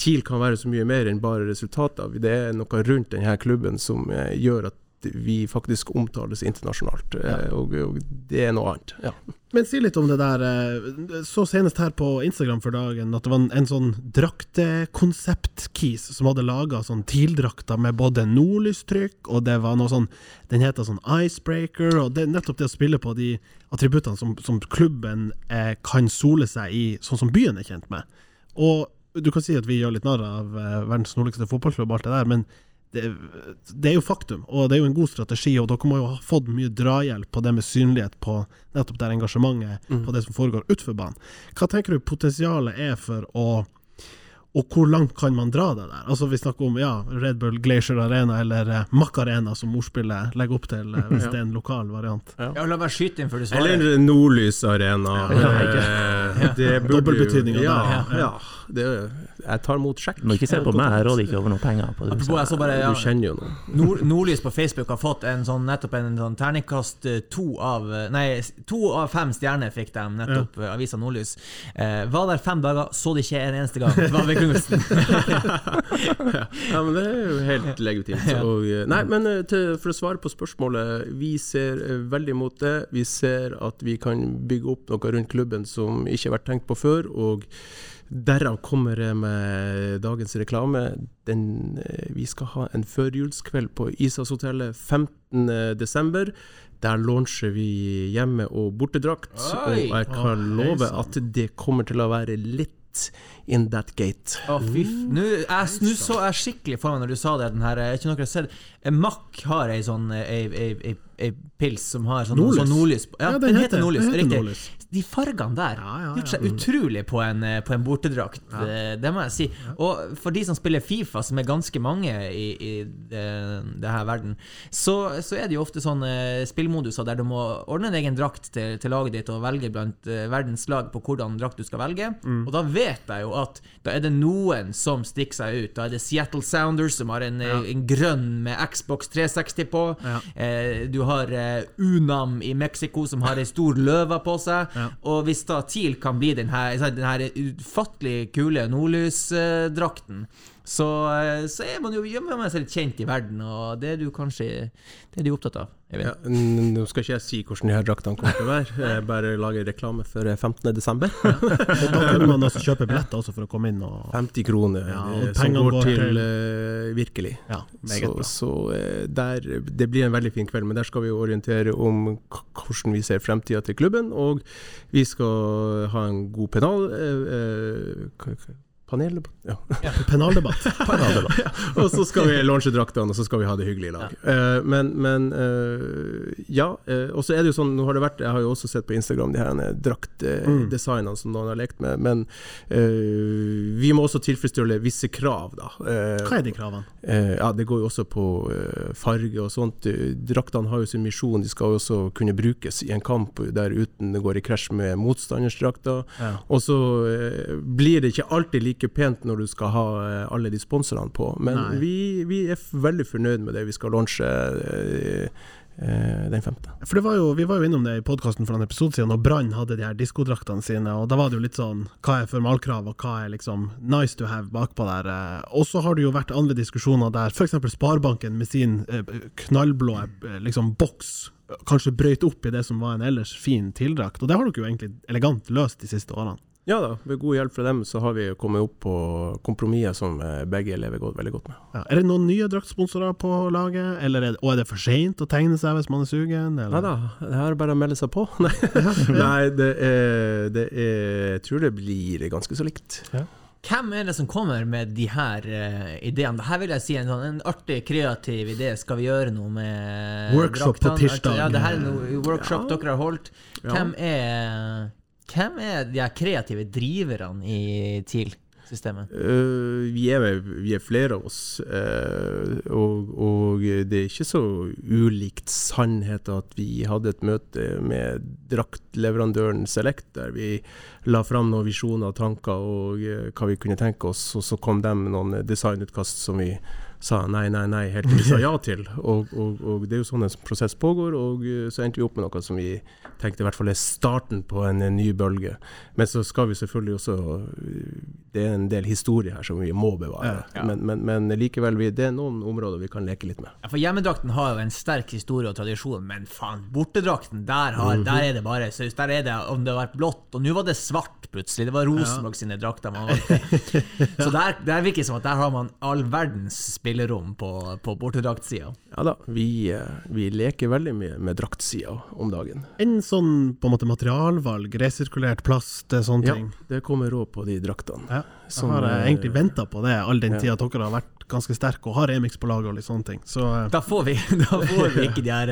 TIL kan være så mye mer enn bare resultater. Det er noe rundt denne klubben som gjør at vi faktisk omtales internasjonalt, ja. og, og det er noe annet. Ja. Men si litt om det der. eh, Så senest her på Instagram for dagen at det var en, en sånn draktekonsept-kis som hadde laga sånn TIL-drakter med både nordlystrykk, og det var noe sånn Den heter sånn Icebreaker, og det er nettopp det å spille på de attributtene som, som klubben eh, kan sole seg i, sånn som byen er kjent med. Og du kan si at vi gjør litt narr av eh, verdens nordligste fotballklubb og alt det der, men det, det er jo faktum, og det er jo en god strategi, og dere må jo ha fått mye drahjelp på det med synlighet på nettopp det engasjementet på det som foregår utenfor banen. Hva tenker du potensialet er for å og hvor langt kan man dra det der? Altså Vi snakker om ja, Red Bull Glacier Arena eller eh, Mack Arena, som ordspillet legger opp til, eh, hvis det er en lokal variant. Ja, la meg skyte inn før du svarer. Eller Nordlys Arena. Ja, ja, det burde Dobbeltbetydninga ja, der, Ja, det, jeg tar imot sjekk. Må ikke se på meg, jeg råder ikke over noen penger på det. Apropos, jeg så bare ja, Du kjenner jo noen. Nord, Nordlys på Facebook har fått en sånn, nettopp en sånn terningkast eh, to av eh, Nei, to av fem stjerner fikk de nettopp ja. avisa Nordlys. Eh, var der fem dager, så det ikke en eneste gang. Det var begrunnelsen. Ja, men det er jo helt legitimt. Og, eh, nei, men eh, til, for å svare på spørsmålet, vi ser eh, veldig mot det. Vi ser at vi kan bygge opp noe rundt klubben som ikke har vært tenkt på før. og Derav kommer jeg med dagens reklame. Den, eh, vi skal ha en førjulskveld på Isashotellet 15.12. Der launcher vi hjemme- og bortedrakt. Og jeg kan love at det kommer til å være litt in that gate. Å, fy. Nå så jeg skikkelig for meg når du sa det. Den her, jeg ikke noe sett eh, Mack har ei sånn eh, ei, ei, ei, ei pils som har sånn Nordlys. sånn nordlys. på- Ja, den, heter Nordlys. den heter riktig. Nordlys. De fargene der Ja, ja, gjort ja. seg utrolig på en, eh, på en bortedrakt. Eh, Det må jeg si. Og for de som spiller Fifa, som er ganske mange i, i det, det her verden, så, så er det jo ofte sånne spillmoduser der du må ordne en egen drakt til, til laget ditt og velge blant eh, verdens lag på hvordan drakt du skal velge. Mm. Og da vet jeg jo at da er det noen som stikker seg ut. Da er det Seattle Sounders som har en, eh, en grønn med Xbox 360 på. Eh, du har eh, Unam i Mexico som har ei stor løve på seg. Og hvis da TIL kan bli den her, den her ufattelig kule nordlysdrakten, så, eh, så er man jo gjør man seg litt kjent i verden, og det er du kanskje det er du opptatt av. Ja, nå skal ikke jeg si hvordan de her draktene kommer til å være, jeg bare lager reklame for 15. desember. Og da kunne man altså kjøpe billetter også for å komme inn og 50 kroner Ja, og som går går til til- eh, virkelig. Ja, meget Så, bra. så eh, der, det blir en veldig fin kveld, men der skal vi orientere om k- hvordan vi ser fremtida til klubben. Og vi skal ha en god penal... Eh, Ja. ja. Penaldebatt. Penaldebatt. Ja. Og så skal vi launche draktene, og så skal vi ha det hyggelig i lag. Eh, men men uh, ja. Uh, og så er det jo sånn, nå har det vært Jeg har jo også sett på Instagram de her draktdesignene som noen har lekt med, men eh, vi må også tilfredsstille visse krav, da. Eh, Hva er de kravene? Eh, ja, det går jo også på farge og sånt. Draktene har jo sin misjon, de skal jo også kunne brukes i en kamp der uten det går i krasj med motstanders drakter. Ja. Og så blir det ikke alltid like pent når du skal ha eh, alle de sponsorene på, men vi, vi er veldig fornøyd med det vi skal launche eh, eh, den femte. For det var jo, Vi var jo innom det i podkasten for en episode siden, og Brann hadde de her diskodraktene sine. og Da var det jo litt sånn Hva er formalkrav, og hva er liksom nice to have bakpå der? Og så har det jo vært andre diskusjoner der f.eks. Sparebanken med sin knallblå liksom boks kanskje brøyt opp i det som var en ellers fin tildrakt. Og det har dere jo egentlig elegant løst de siste årene. Ja da, ved god hjelp fra dem så har vi kommet opp på kompromisser som eh, begge lever godt, veldig godt med. Ja. Er det noen nye draktsponsorer på laget, eller er det, og er det for seint å tegne seg hvis man er sugen? Nei Eller? da, det er bare å melde seg på. Nei, Nei det, er, det er Jeg tror det blir ganske så likt. Hvem er det som kommer med de her uh, ideene? Her vil jeg si en, sånn, en artig, kreativ idé. Skal vi gjøre noe med Workshop på draktene? tirsdag. Ja, det her er noe workshop Ja. dere har holdt. Ja. Hvem er hvem er de kreative driverne i TIL? systemet? Øh, vi, vi er flere av oss, uh, og, og det er ikke så ulikt sannhet at vi hadde et møte med draktleverandøren Select, der vi la fram noen visjoner og tanker og uh, hva vi kunne tenke oss, og så kom de med noen designutkast som vi sa nei, nei, nei, helt til vi sa ja til. Og, og, og det er jo sånn en prosess pågår, og øh, så endte vi opp med noe som vi tenkte i hvert fall er starten på en, en ny bølge. Men så skal vi selvfølgelig også øh, Det er en del historie her som vi må bevare. Ja. Men, men, men likevel, vi, det er noen områder vi kan leke litt med. Ja, for Hjemmedrakten har jo en sterk historie og tradisjon, men faen, bortedrakten, der, har, der er det bare saus. Der er det om det har vært blått, og nå var det svart plutselig. Det var Rosenborg sine drakter man valgte. Så der, der virker det som at der har man all verdens spillerom på, på bortedraktsida. Ja da, vi, eh, vi leker veldig mye med draktsida om dagen. En sånn på en måte materialvalg, resirkulert plast, eh, sånne Ja, ting. det kommer råd på de draktene. Ja. Jeg Som, har jeg eh, egentlig venta på det all den ja. tida dere har vært ganske sterke og har remix på laget og litt sånne ting. Så Da får vi, da får vi ikke de her,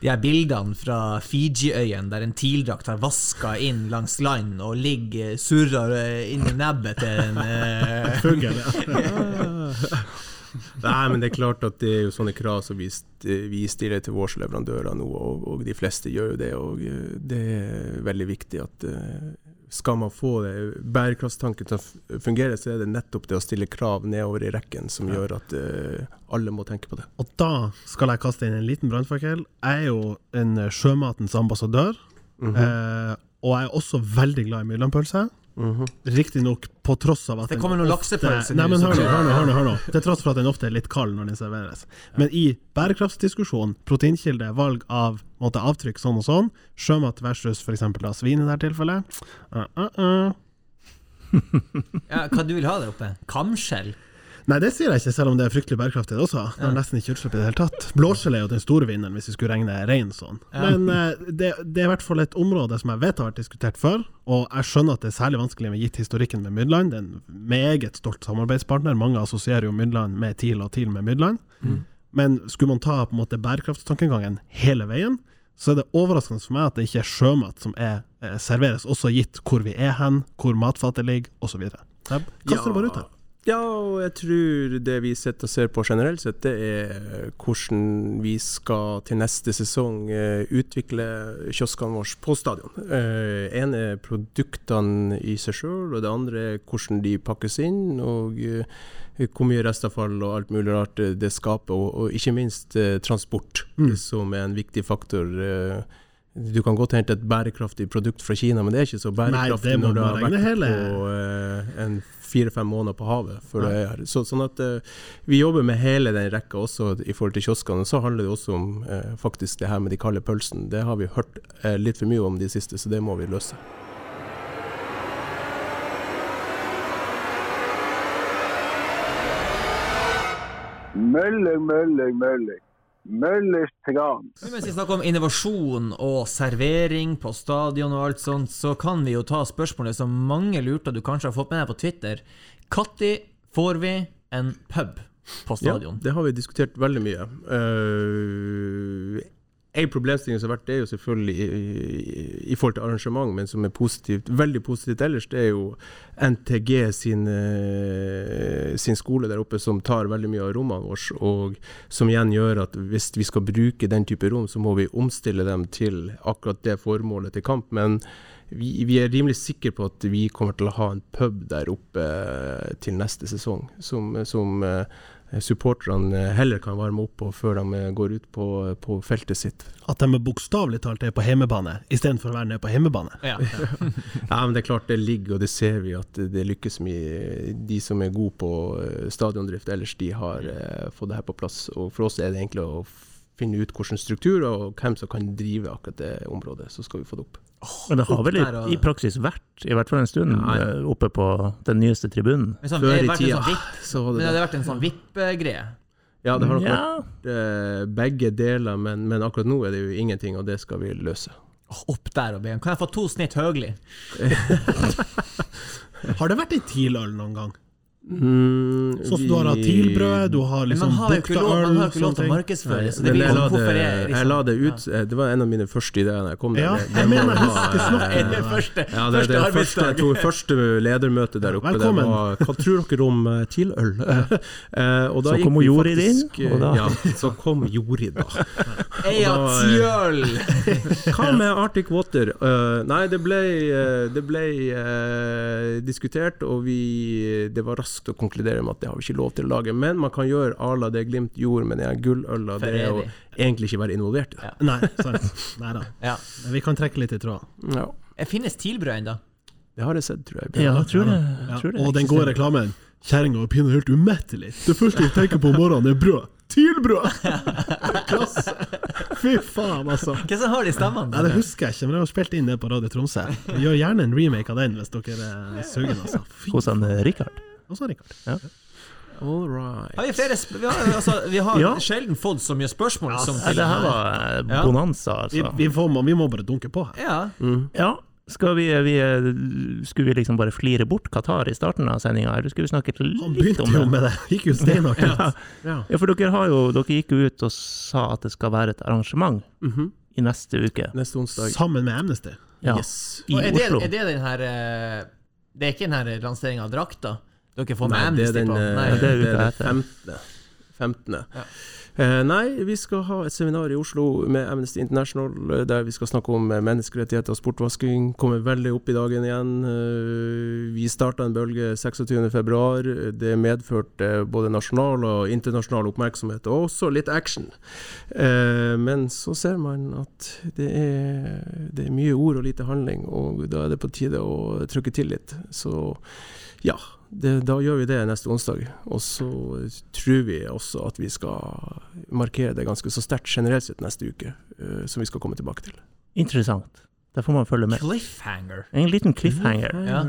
de her bildene fra Fiji-øyen der en TIL-drakt har vaska inn langs land og ligger surrer inn i nebbet til en fugl, ja. Nei, men det er klart at det er jo sånne krav som vi, vi stiller til våre leverandører nå, og, og de fleste gjør jo det. Og eh, det er veldig viktig at eh, skal man få det, bærekraftstanken til å fungere, så er det nettopp det å stille krav nedover i rekken som gjør at uh, alle må tenke på det. Og da skal jeg kaste inn en liten brannfakkel. Jeg er jo en sjømatens ambassadør, Mhm. eh, og jeg er også veldig glad i Myrlandpølse. Mhm. Riktignok på tross av at Det kommer noen laksepølser laksepølse Nei, men hør nå, hør nå, hør nå, hør nå. Til tross for at den ofte er litt kald når den serveres. Men i bærekraftsdiskusjonen, proteinkilde, valg av måte, avtrykk sånn og sånn, sjømat versus f.eks. svin i dette tilfellet uh, uh, uh. ja, Hva du vil ha der oppe? Kamskjell? Nei, det sier jeg ikke, selv om det er fryktelig bærekraftig det også. Det har nesten ikke utslipp i det hele tatt. Blåskjell er jo den store vinneren, hvis vi skulle regne rein sånn. Men eh, det, det er i hvert fall et område som jeg vet har vært diskutert før, og jeg skjønner at det er særlig vanskelig med gitt historikken med Mydland. Det er en meget stolt samarbeidspartner. Mange assosierer jo Mydland med TIL og TIL med Mydland. Men skulle man ta på en måte bærekraftstankegangen hele veien, så er det overraskende for meg at det ikke er sjømat som er, eh, serveres, også gitt hvor vi er hen, hvor matfatet ligger, osv. Kaster det bare ut her. Ja, og jeg tror det vi sitter og ser på generelt sett, det er hvordan vi skal til neste sesong eh, utvikle kioskene våre på stadion. Eh, en er produktene i seg sjøl, og det andre er hvordan de pakkes inn, og eh, hvor mye restavfall og alt mulig rart det skaper, og, og ikke minst eh, transport, Mm. som er en viktig faktor. Eh, du kan godt hente et bærekraftig produkt fra Kina, men det er ikke så bærekraftig Nei, når du har vært hele- på eh, en fire-fem måneder på havet. er. Så, sånn at uh, Vi jobber med hele den rekka også i forhold til kioskene. Så handler det også om uh, faktisk det her med de kalde pølsene. Det har vi hørt litt for mye om de siste, så det må vi løse. Mølling, mølling, mølling. Møllers tran. Men Mens vi snakker om innovasjon og servering på stadion og alt sånt, så kan vi jo ta spørsmålet som mange lurte, du kanskje har fått med deg på Twitter. Når får vi en pub på stadion? Ja, det har vi diskutert veldig mye. Uh, en problemstilling som har vært, det er jo selvfølgelig i, i, i forhold til arrangement, men som er positivt, veldig positivt ellers, det er jo NTG sin, eh, sin skole der oppe som tar veldig mye av rommene våre, og som igjen gjør at hvis vi skal bruke den type rom, så må vi omstille dem til akkurat det formålet til kamp. Men vi, vi er rimelig sikre på at vi kommer til å ha en pub der oppe til neste sesong, som, som eh, supporterne heller kan varme opp på før de eh, går ut på, på feltet sitt. At de bokstavelig talt er på hjemmebane, istedenfor å være nede på hjemmebane. Ja. Ja, men det er klart det ligger, og det ser vi at det lykkes mye. De som er gode på eh, stadiondrift ellers, de har eh, fått det her på plass. Og for oss er det egentlig å finne ut hvilken struktur og hvem som kan drive akkurat det området, så skal vi få det opp. Men det har vel i, i praksis vært, i hvert fall en stund, Ja, ja. eh, oppe på den nyeste tribunen. Men sånn, Før det i tida sånn VIP, så men hadde det det hadde vært en sånn VIP-greie. Ja, det har nok Ja, vært eh, begge deler, men, men akkurat nå er det jo ingenting, og det skal vi løse. Opp der og be Kan jeg få to snitt Høgli? Har det vært i Tiløl noen gang? Mm, Sånn som du har hatt TIL-brød, du har Men liksom man har jo ikke lov, man har ikke lov til å markedsføre, så det blir jeg la, det, er jeg la det ut Det var en av mine første ideer da jeg kom der. Ja, Det- jeg det mener må jeg husker snakket eh, det. første, Ja, det, det første, jeg tror første ledermøte der oppe, Velkommen. det var Hva tror dere om eh, TIL-øl? Eh, og da Så kom Jorid inn, eh, og da- Ja, så kom Jorid, da. Eia tjøl! Hva med Arctic Water? Uh, nei, det ble, det ble diskutert, og vi, det var raskt å konkludere med at det har vi ikke lov til å lage. Men man kan gjøre à la det Glimt gjorde med den gulløla. Det er å egentlig ikke være involvert i det. Nei, sant. Nei da. Ja. Vi kan trekke litt i tråden. Ja, Det finnes TIL-brød ennå. det har jeg sett, tror jeg. Ja, jeg tror det. Jeg tror det Og den gode reklamen. Kjerringa er pinadø helt umettelig. Det første hun tenker på om morgenen, er brød. TIL-brød! Klasse! Fy faen, altså. Hva som har de stemmene? Nei, Det husker jeg ikke, men jeg har spilt inn det på Radio Tromsø. Vi Gjør gjerne en remake av den hvis dere er sugne, altså. Hos han eh, Rikard. Og så Rikard. All right. Har vi flere sp Vi har, altså, vi har Ja. sjelden fått så mye spørsmål som til det her var eh, Ja. bonanza, Vi, altså. vi, får, vi må bare dunke på her. Ja. Mm. Ja, skal vi, vi Skulle vi liksom bare flire bort Qatar i starten av sendinga, eller skulle vi snakke Han litt begynte om jo det? med det. Gikk jo steinhardt ut. Ja. Ja. ja, for dere har jo Dere gikk jo ut og sa at det skal være et arrangement Mhm. i neste uke. Neste onsdag. Sammen med Amnesty. Ja, Yes. i Og er det, Oslo. er det den her eh, Det er ikke den her lanseringa av drakta? Dere får ikke Nei, det er Amnesty den på? eh, Nei. Ja, det er det er uka 15. 15. Ja. Eh, nei, vi skal ha et seminar i Oslo med Amnesty International eh, der vi skal snakke om eh, menneskerettigheter og sportvasking. Kommer veldig opp i dagen igjen. Eh, vi starta en bølge 26.2. Det medførte både nasjonal og internasjonal oppmerksomhet, og også litt action. Eh, men så ser man at det er, det er mye ord og lite handling, og da er det på tide å trykke til litt. Så ja, det, da gjør vi det neste onsdag. Og så tror vi også at vi skal markere det ganske så sterkt generelt sett neste uke, uh, som vi skal komme tilbake til. Interessant. Der får man følge med. Cliffhanger. En liten cliffhanger. Ja.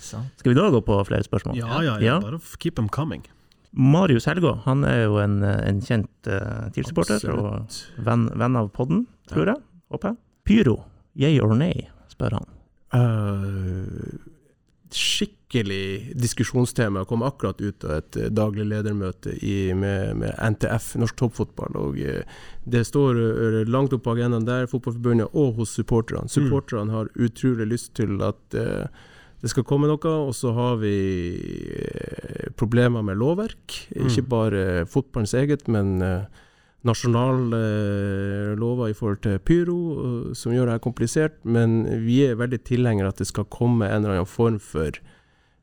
Skal vi da gå på flere spørsmål? Ja, ja, ja. Ja. Bare keep them coming. Marius Helgå han er jo en, en kjent uh, TIL-supporter og venn, venn av podden, tror jeg. Håper jeg. Pyro, yay or nay, spør han. Skikkelig diskusjonstema. Jeg kom akkurat ut av et eh, daglig ledermøte i, med, med NTF, Norsk Toppfotball. og eh, Det står eh, langt opp på agendaen der, Fotballforbundet, og hos supporterne. Supporterne har utrolig lyst til at uh, det skal komme noe, og så har vi problemer med lovverk. Ikke bare fotballens eget, men eh, nasjonale eh, lover i forhold til pyro, eh, som gjør det komplisert. Men vi er veldig tilhengere at det skal komme en eller annen form for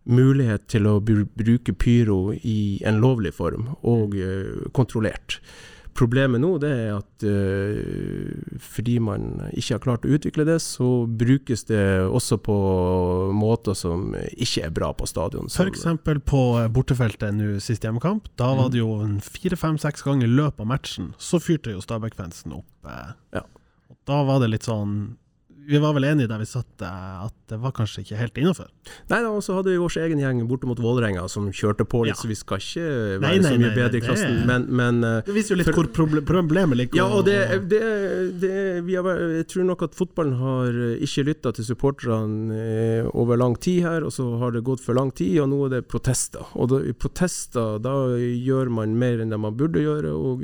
mulighet til å bruke pyro i en lovlig form, og eh, kontrollert. Problemet nå det er at uh, fordi man ikke har klart å utvikle det, så brukes det også på måter som ikke er bra på stadion. Eksempel på eh, bortefeltet nå sist hjemmekamp. Da var Mm. det jo fire-fem-seks ganger i løpet av matchen, så fyrte jo Stabæk-fansen opp. eh. Ja. Da var det litt sånn Vi var vel enige der vi satt eh, at det var kanskje ikke helt innafor. Nei og så hadde vi vår egen gjeng borte mot Vålerenga som kjørte på litt, Ja. så vi skal ikke være Nei, nei, så mye nei, bedre i klassen. Men, men eh, Det viser jo litt For- hvor proble problemet ligger. Ja, og det, det, det vi har, Jeg tror nok at fotballen har eh, ikke lytta til supporterne over lang tid her, og så har det gått for lang tid, og nå er det protester. Og da, i protester, da gjør man mer enn det man burde gjøre, og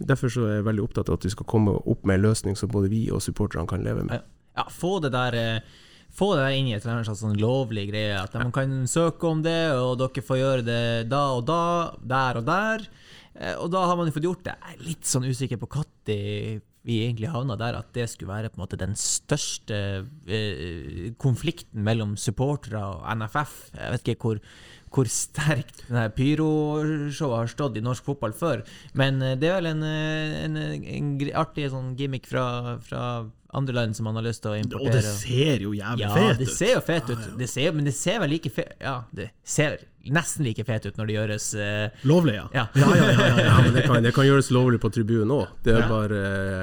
derfor så er jeg veldig opptatt av at vi skal komme opp med en løsning som både vi og supporterne kan leve med. Ja, få det der eh, Få det der inn i et eller annet sånn lovlig greie. At man kan søke om det, og dere får gjøre det da og da, der og der. Eh, Og da har man jo fått gjort det. Jeg er litt sånn usikker på når vi egentlig havna der, at det skulle være på en måte den største eh, konflikten mellom supportere og NFF. Jeg vet ikke hvor, hvor sterkt pyroshowet har stått i norsk fotball før, men eh, det er vel en, en, en, en artig sånn gimmick fra, fra andre land som man har lyst til å importere. Og det ser jo jævlig ja, fet det ser jo fet ut. Det ser, men det ser vel like fet Ja, det ser nesten like fet ut når det gjøres uh, Lovlig, ja. Ja. ja, ja, ja, ja, Ja, men det kan, det kan gjøres lovlig på tribunen òg. Det er Ja. bare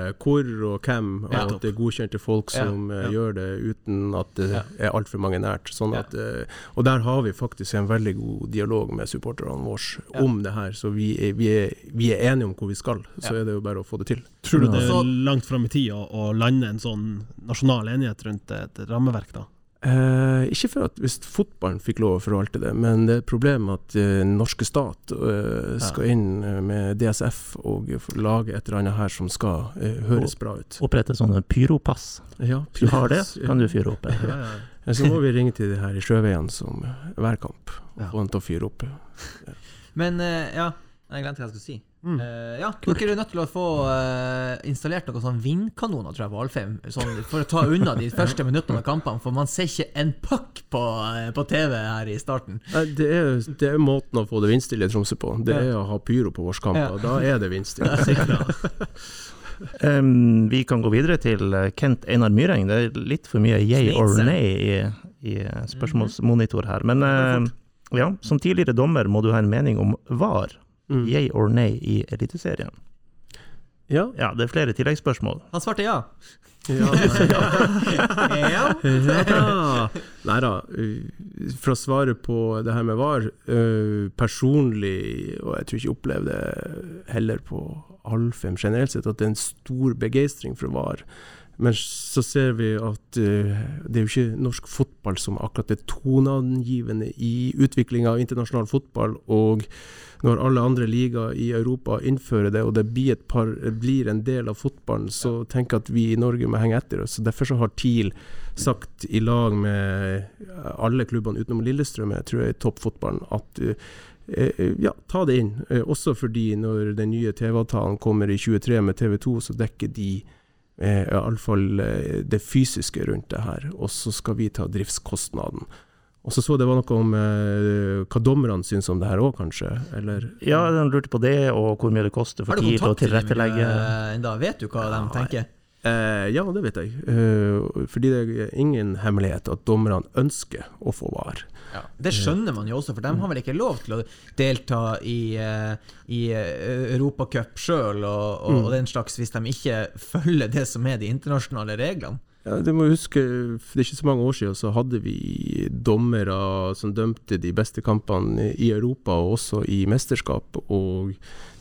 uh, hvor og hvem, og Ja. at det er godkjente folk som eh, Ja. gjør det uten at det Ja. er altfor mange nært. Sånn Ja. at, eh, og der har vi faktisk en veldig god dialog med supporterne våre Ja. om det her, så vi er, vi, er, vi er enige om hvor vi skal. Så Ja. er det jo bare å få det til. Tror du det er langt fram i tid å, å lande en sånn nasjonal enighet rundt et rammeverk, da? Eh, ikke for at hvis fotballen fikk lov å forvalte det, men det er et problem at eh, den norske stat eh, skal inn eh, med DSF og lage et eller annet her som skal eh, høres bra ut. Opprette sånne pyropass. Ja, Hvis du har det, kan du fyre opp. Ja, ja. ja. så må vi ringe til de her i Sjøveien som hver kamp, og få dem til å fyre opp. Men eh, ja, jeg glemte hva jeg skulle si. Mm. Uh, ja, dere er nødt til å få uh, installert noen sånne vindkanoner tror jeg, på Alfheim, sånn, for å ta unna de første minuttene av kampene. For man ser ikke en puck på, uh, på TV her i starten. Det er, det er måten å få det vindstille i Tromsø på. Det er å ha pyro på årskamper. Ja. Da er det vindstille. Um, vi kan gå videre til Kent Einar Myreng. Det er litt for mye yay or nay i, i spørsmålsmonitor her. Men ja, som tidligere dommer må du ha en mening om VAR. Mm. Yay or nay i Eliteserien. Ja. Ja, det er flere tilleggsspørsmål. Han svarte ja. ja. ja. Ja. Nei da. uh, For å svare på det her med VAR uh, Personlig, og jeg tror ikke jeg opplevde det heller på Alfheim generelt sett, at det er en stor begeistring for VAR. Men så ser vi at uh, det er jo ikke norsk fotball som akkurat er toneangivende i utviklinga av internasjonal fotball. Og når alle andre ligaer i Europa innfører det, og det blir, par, blir en del av fotballen, så tenker jeg at vi i Norge må henge etter. Så Derfor så har TIL sagt i lag med alle klubbene utenom Lillestrøm, jeg tror jeg, er toppfotballen, at uh, ja, ta det inn. Også fordi når den nye TV-avtalen kommer i 23 med TV 2, så dekker de iallfall eh, det fysiske rundt det her. Og så skal vi ta driftskostnaden. Og så så det var noe om eh, hva dommerne syns om det her òg, kanskje? Eller Ja, de lurte på det, og hvor mye det koster for tid TIL å kontakt med dem tilrettelegge. eh. Vet du hva de Ja, tenker? Eh, ja, det vet jeg. Eh, fordi det er ingen hemmelighet at dommerne ønsker å få VAR. Det skjønner man jo også, for de har vel ikke lov til å delta i, eh, i eh, Europacup sjøl og, og, og den slags, hvis de ikke følger det som er de internasjonale reglene. Ja, du må huske, for det er ikke så mange år siden så hadde vi dommere som dømte de beste kampene i Europa og også i mesterskap. Og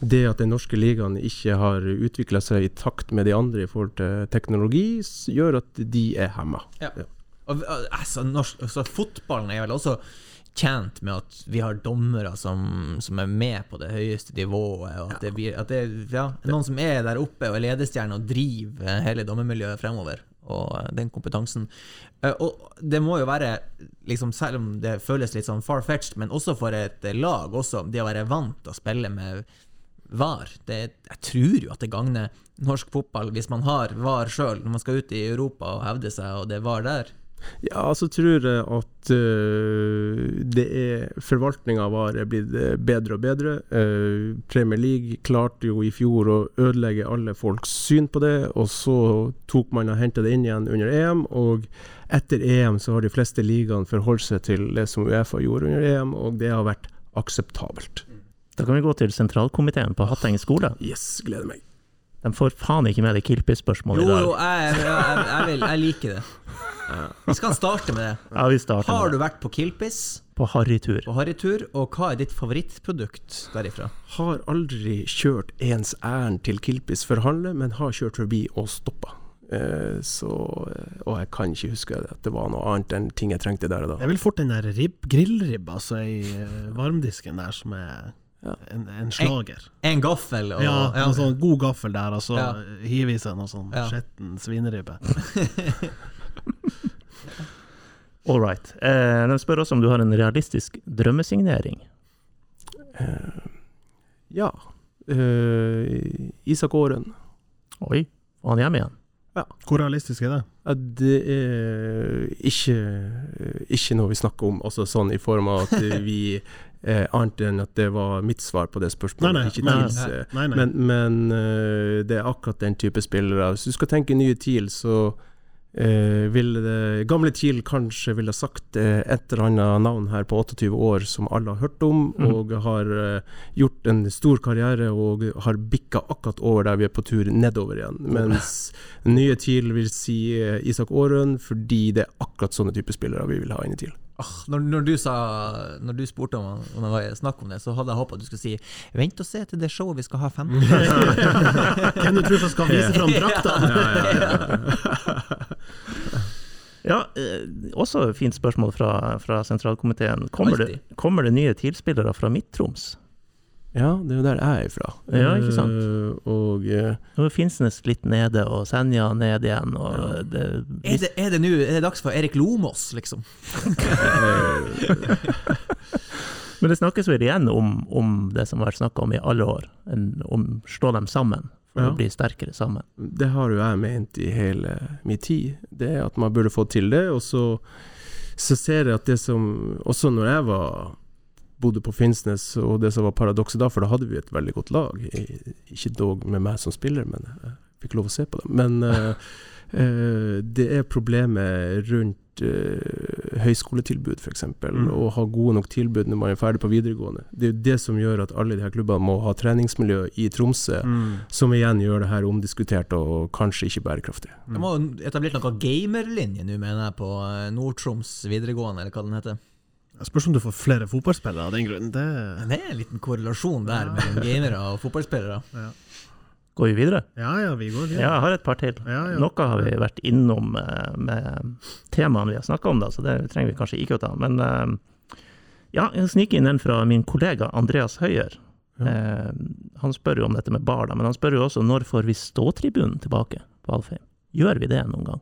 det at den norske ligaen ikke har utvikla seg i takt med de andre i forhold til teknologi, gjør at de er hemma. Ja, og, altså, norsk, altså, fotballen er vel også tjent med at vi har dommere som, som er med på det høyeste nivået, og at det blir at det, ja, noen som er der oppe og er ledestjerne og driver hele dommermiljøet fremover. Og eh, den kompetansen. Eh, Og det må jo være, liksom, selv om det føles litt sånn far-fetched, men også for et eh, lag, også det å være vant til å spille med VAR. Det, jeg tror jo at det gagner norsk fotball hvis man har VAR sjøl, når man skal ut i Europa og hevde seg, og det er VAR der. Ja, så tror jeg at uh, det er forvaltninga var er blitt øh, bedre og bedre. Uh, Premier League klarte jo i fjor å ødelegge alle folks syn på det, og så tok man og henta det inn igjen under EM. Og etter EM så har de fleste ligaene forholdt seg til det som Uefa gjorde under EM, og det har vært akseptabelt. Da kan vi gå til sentralkomiteen på Hatteng skole. Yes, gleder meg. De får faen ikke med det Kilpi-spørsmålet i dag. jo, jeg, jeg, jeg, jeg, vil, jeg liker det. Vi skal starte med det. Ja, vi starter Har med du det. vært på Kilpis, På harrytur. på harrytur, og hva er ditt favorittprodukt derifra? Har aldri kjørt ens ærend til Kilpis for å handle, men har kjørt forbi og stoppa. Eh, så, eh, og jeg kan ikke huske at det var noe annet enn ting jeg trengte der og da. Jeg vil fort den der rib, grillribba altså i eh, varmdisken der, som er Ja. en, en slager. En gaffel og Ja, en sånn god gaffel der, og så Ja. hiver i seg noe sånn Ja. skitten svineribbe. All right. Eh, de spør også om du har en realistisk drømmesignering. Eh, ja. Eh, Isak Aaren. Oi, Var han hjemme igjen. Hvor realistisk er det? Ja, det er ikke, ikke noe vi snakker om, altså sånn i form av at vi eh, Annet enn at det var mitt svar på det spørsmålet. Nei, nei, ikke nei, TILs, nei, eh, nei, nei. Men, men eh, det er akkurat den type spillere. Hvis du skal tenke nye TIL, så eh, vil det Gamle TIL kanskje ville sagt eh, et eller annet navn her på 28 år som alle har hørt om, mm. og har eh, gjort en stor karriere og har bikka akkurat over der vi er på tur nedover igjen. Mens nye TIL vil si eh, Isak Aarøen, fordi det er akkurat sånne type spillere vi vil ha inn i TIL. Ah, når, når, du sa, når du spurte om, om det var snakk om det, så hadde jeg håpa du skulle si 'vent og se til det showet vi skal ha 15 Hvem du tror som skal vise fram drakta? Ja, eh, også et fint spørsmål fra, fra sentralkomiteen. Kommer det, kommer det nye TIL-spillere fra Midt-Troms? Ja, det er jo der jeg er fra. Ja, ikke sant? Uh, og uh, Nå er Finnsnes litt nede, og Senja ned igjen. Og det, Er det, er det nå er det dags for Erik Lomås, liksom? Men det snakkes vel igjen om, om det som har vært snakka om i alle år, en, om slå dem sammen for Ja. å bli sterkere sammen. Det har jo jeg ment i hele min tid. Det at man burde få til det. Og så, så ser jeg at det som Også når jeg var bodde på Finnsnes, og det som var paradokset da, for da hadde vi et veldig godt lag. Ikke dog med meg som spiller, men jeg fikk lov å se på det. Men uh, det er problemet rundt uh, høyskoletilbud, f.eks. Mm. og ha gode nok tilbud når man er ferdig på videregående. Det er jo det som gjør at alle de her klubbene må ha treningsmiljø i Tromsø, som igjen gjør det her omdiskutert og kanskje ikke bærekraftig. Mm. Det må jo etablert noe gamerlinje nå, mener jeg, på eh, Nord-Troms videregående, eller hva den heter. Jeg spørs om du får flere fotballspillere av den grunn. Det det er en liten korrelasjon der mellom gamere og fotballspillere. Går vi videre? Ja ja, vi går videre. Ja, jeg har et par til. Ja, ja. Noe har vi vært innom eh, med temaene vi har snakka om, da, så det trenger vi kanskje ikke å ta. Men eh, ja, jeg sniker inn en fra min kollega Andreas Høyer. Ja. Eh, han spør jo om dette med bar, da, men han spør jo også når får vi ståtribunen tilbake på Alfheim? Gjør vi det noen gang?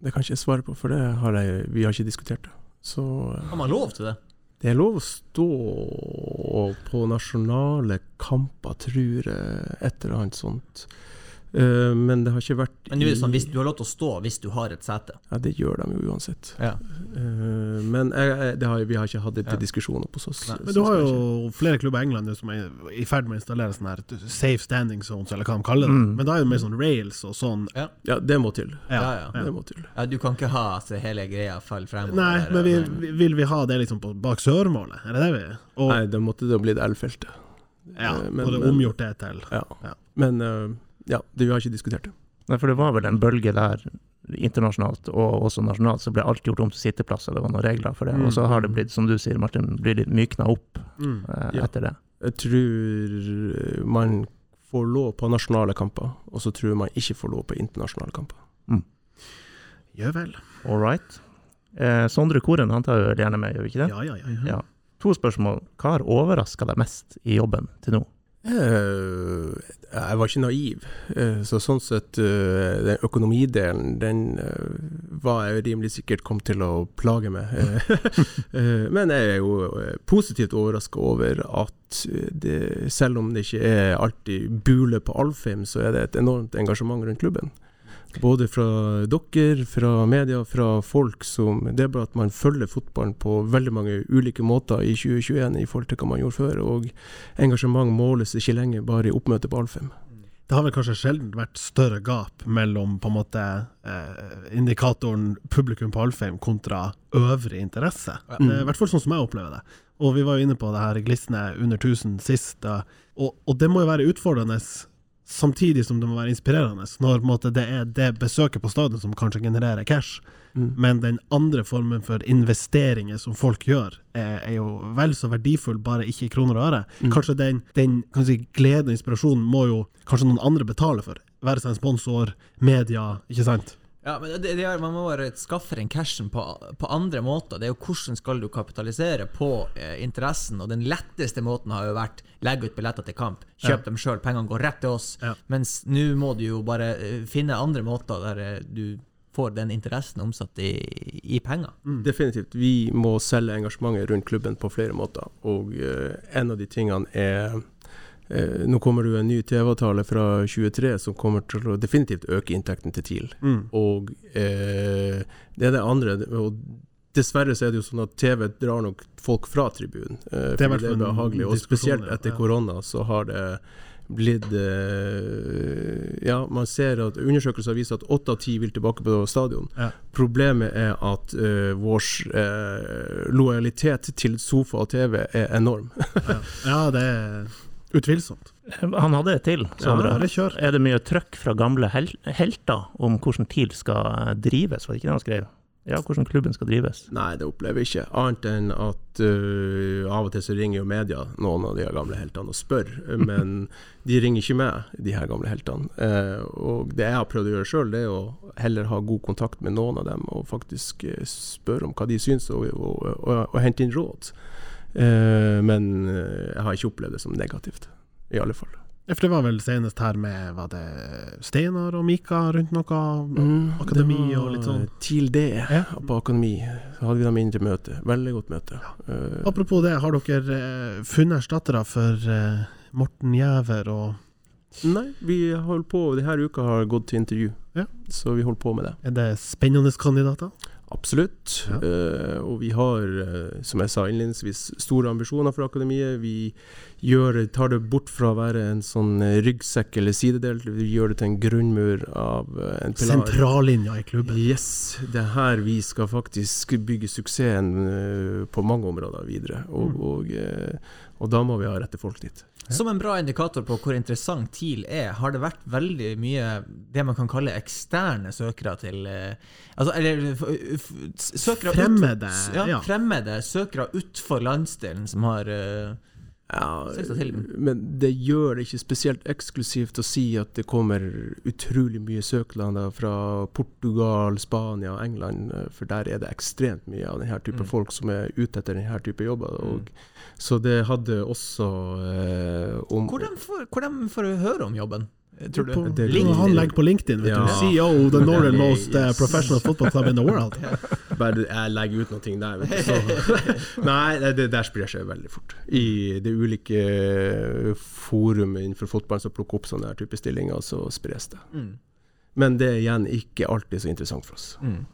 Det kan ikke jeg svare på, for det har jeg, vi har ikke diskutert det. Så Har man lov til det? Det er lov å stå på nasjonale kamper, tror jeg, et eller annet sånt. Eh, men det har ikke vært Men er sånn, hvis du har lov til å stå hvis du har et sete. Ja, det gjør de jo uansett. Ja. Uh, men jeg, det har, vi har ikke hatt det til diskusjon oppe hos oss. Nei, Men du har jo flere klubber i England som er i ferd med å installere sånne her safe standing zones, eller hva de kaller det. Mm. Men da er det mer sånn rails og sånn. Ja, Ja, det må til. Ja, ja. Det må til. Ja, du kan ikke ha så hele greia falle fremover. Nei, men vi, vi- vil vi ha det liksom på, bak sørmålet? Er det det vi og, Nei, da måtte det ha blitt L-feltet. ja, eh, men- og det omgjort det til Ja. Ja. Men eh, ja, det, vi har ikke diskutert det. Nei, for det var vel en bølge der internasjonalt og også nasjonalt, så ble alt gjort om til sitteplasser, det var noen regler for det. Mm. Og så har det blitt, som du sier Martin, blitt litt mykna opp mm. eh, Ja. etter det. Jeg tror man får lov på nasjonale kamper, og så tror man ikke får lov på internasjonale kamper. Gjør vel. All right. Eh, Sondre Koren han tar jo gjerne med, gjør vi ikke det? Ja, ja, ja. Ja. To spørsmål. Hva har overraska deg mest i jobben til nå? Eh, jeg var ikke naiv, eh, så sånn sett eh, den økonomidelen, den var jeg rimelig sikkert kom til å plage meg. Men jeg er jo positivt overraska over at det, selv om det ikke er alltid bule på Alfheim, så er det et enormt engasjement rundt klubben. Både fra dere, fra media, fra folk som Det er bare at man følger fotballen på veldig mange ulike måter i 2021 i forhold til hva man gjorde før. Og engasjement måles ikke lenger bare i oppmøtet på Alfheim. Det har vel kanskje sjelden vært større gap mellom på en måte eh, indikatoren publikum på Alfheim kontra øvrig interesse. Er I hvert fall sånn som jeg opplever det. Og vi var jo inne på det her glisne under 1000 sist, og, og det må jo være utfordrende samtidig som det må være inspirerende, når måte, det er det besøket på stadion som kanskje genererer cash. Mm. Men den andre formen for investeringer som folk gjør, er, er jo vel så verdifull, bare ikke i kroner og øre. Mm. Kanskje den, den kan si, gleden og inspirasjonen må jo kanskje noen andre betale for. Være seg en sponsor, media, ikke sant? Ja, men det, det er, Man må bare skaffe den cashen på, på andre måter. Det er jo Hvordan skal du kapitalisere på eh, interessen? Og Den letteste måten har jo vært legge ut billetter til kamp. Kjøp dem sjøl, pengene går rett til oss. Ja. Mens nå må du jo bare eh, finne andre måter der eh, du får den interessen omsatt i, i penger. Definitivt. Vi må selge engasjementet rundt klubben på flere måter. Og eh, en av de tingene er eh, Nå kommer det jo en ny TV-avtale fra 23 som kommer til å definitivt øke inntekten til TIL. Mm. Og eh, det er det andre. Og dessverre så er det jo sånn at TV drar nok folk fra tribunen. Eh, Det det er behagelig. Og spesielt etter Ja. korona så har det blitt eh, Ja, man ser at undersøkelser viser at åtte av ti vil tilbake på stadion. Ja. Problemet er at uh, vår eh, lojalitet til sofa og TV er enorm. Ja. ja, det er utvilsomt. Han hadde et til, Sondre. Ja. Er det mye trøkk fra gamle hel helter om hvordan TIL skal drives, var det ikke det han skrev? ja, hvordan klubben skal drives. Nei, det opplever jeg ikke. Annet enn at uh, av og til så ringer jo media noen av de gamle heltene og spør. Men de ringer ikke med, de her gamle heltene. Uh, og det jeg har prøvd å gjøre sjøl, det er å heller ha god kontakt med noen av dem og faktisk eh, spørre om hva de syns, og, og, og, og hente inn råd. Eh, men eh, jeg har ikke opplevd det som negativt, i alle fall. For det var vel senest her med Var det Steinar og Mika rundt noe akademi det var og litt sånn? TIL D Ja. på akademi. Så hadde vi inn til møte. Veldig godt møte. Eh, Apropos det, har dere funnet erstattere for uh, Morten Gjæver og Nei, vi holder på Denne uka har gått til intervju, Ja. så vi holder på med det. Er det spennende kandidater? Absolutt. Ja. Uh, og vi har, eh, som jeg sa innledningsvis, store ambisjoner for akademiet. Vi gjør, tar det bort fra å være en sånn eh, ryggsekk eller sidedel, vi gjør det til en grunnmur av eh, en pilar. Sentrallinja i klubben. Yes, det er her vi skal faktisk bygge suksessen på mange områder videre. Og, Mm. og, og da må vi ha rette folk dit. Som en bra indikator på hvor interessant TIL er, har det vært veldig mye det man kan kalle eksterne søkere til eh, Altså, eller f- f- søkere ut- Fremmede, ja, ja. fremmede søkere utenfor landsdelen som har eh, Ja, men det gjør det ikke spesielt eksklusivt å si at det kommer utrolig mye søknader fra Portugal, Spania og England, for der er det ekstremt mye av denne type Mm. folk som er ute etter denne type jobber. Og, Så det hadde også eh, om Hvordan får, du høre om jobben, tror du? På, Det LinkedIn. han legger på LinkedIn, vet Ja. du. CEO of the northern most uh, yes. professional football club in the world. Bare jeg legger ut noe der, vet du. Så. Nei, det, det der sprer seg veldig fort. I det ulike forum innenfor fotballen som plukker opp sånne her type stillinger, så spres det. Mm. Men det er igjen ikke alltid så interessant for oss. Mm.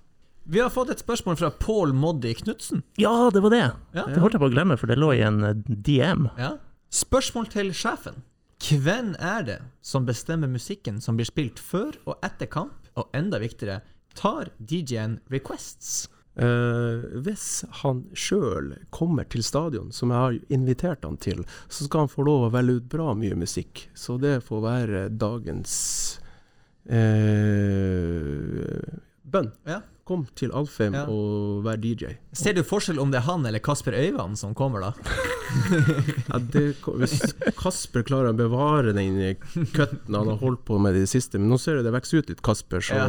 Vi har fått et spørsmål fra Pål Moddi Knutsen. Ja, det var det! Ja. Det holdt jeg på å glemme, for det lå i en eh, DM. Ja. Spørsmål til sjefen. Hvem er det som bestemmer musikken som blir spilt før og etter kamp, og enda viktigere, tar DJ-en requests? Uh, hvis han sjøl kommer til stadion, som jeg har invitert han til, så skal han få lov å velge ut bra mye musikk. Så det får være dagens uh, bønn. Ja. Kom til Alfheim Ja. og vær DJ. Ser du forskjell om det er han eller Kasper Øyvand som kommer, da? Ja, det, hvis Kasper klarer å bevare den cutten han har holdt på med i det siste Men nå ser du det vokser ut litt, Kasper, så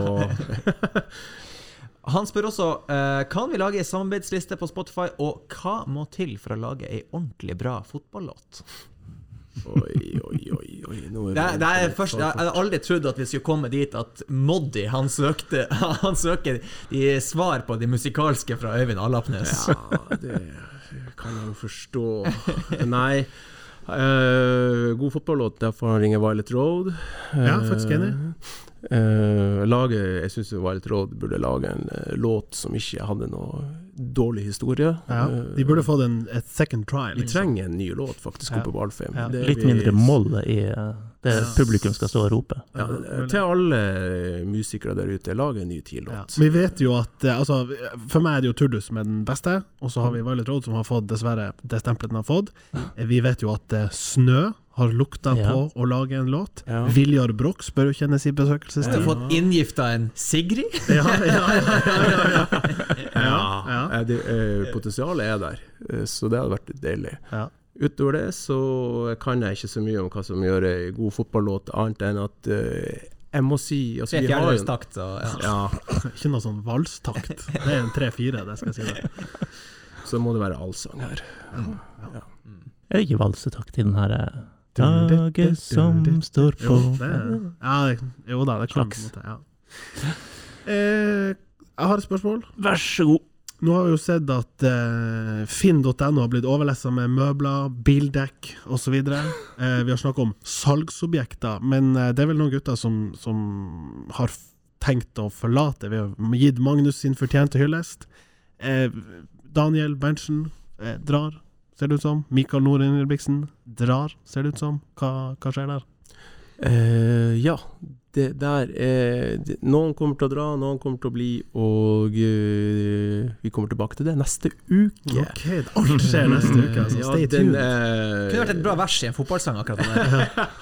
Han spør også eh, Kan vi lage ei samarbeidsliste på Spotify, og hva må til for å lage ei ordentlig bra fotballåt? Oi, oi, oi. oi nå Det, er- det er først, jeg hadde aldri trodd at vi skulle komme dit at Moddi han, søkte, han søker de svar på de musikalske fra Øyvind Allapnes. Ja, det kan jeg jo forstå. Nei. Uh, god fotballåt, derfor han ringer Violet Road. Ja, faktisk enig. Uh, lage, jeg syns Violet Road burde lage en låt som ikke hadde noe dårlig historie. Ja, Eh, de burde fått en, et second try. vi liksom. trenger en ny låt, faktisk, Ja. på Alfheim. Ja. Litt vi- mindre moll i eh, det Ja. publikum skal stå og rope. Ja, til alle musikere der ute, lag en ny Ja. TIL-låt. Vi vet jo at eh, altså, For meg er det jo Turdus som er den beste, og så har vi Violet Road som har fått dessverre det stempelet den har fått. Eh, Vi vet jo at eh, Snø har lukta Ja. på å lage en låt. Ja. Viljar Broch bør jo kjennes i Du har besøkelsestid. fått inngifta en Sigrid. Ja, ja, ja, ja, ja, ja. Ja, ja. eh, det, eh, potensialet er der, eh, så det hadde vært deilig. Ja. Utover det så kan jeg ikke så mye om hva som gjør ei god fotballåt, annet enn at eh, jeg må si altså, Tre vi har fjerdedels. Og, ja. Ja, Ikke noe sånn valstakt. Det er en tre-fire, det skal jeg si deg. så må det være allsang her. Er det ikke valsetakt i den her Dagen som står på Jo, det ja, jo da, det kan på en måte. Ja. Eh, jeg har et spørsmål. Vær så god. Nå har vi jo sett at eh, finn.no har blitt overlessa med møbler, bildekk osv. Eh, vi har snakka om salgsobjekter, men eh, det er vel noen gutter som, som har tenkt å forlate. Vi har gitt Magnus sin fortjente hyllest. Eh, Daniel Berntsen eh, drar, ser det ut som. Mikael Nord Ingebrigtsen drar, ser det ut som. Hva, hva skjer der? Uh, ja, det der er det, Noen kommer til å dra, noen kommer til å bli, og uh, vi kommer tilbake til det neste uke. Ok, alt skjer neste uke, altså. Ja, Stay den, tuned. Uh, Kunne vært et bra vers i en fotballsang, akkurat det der.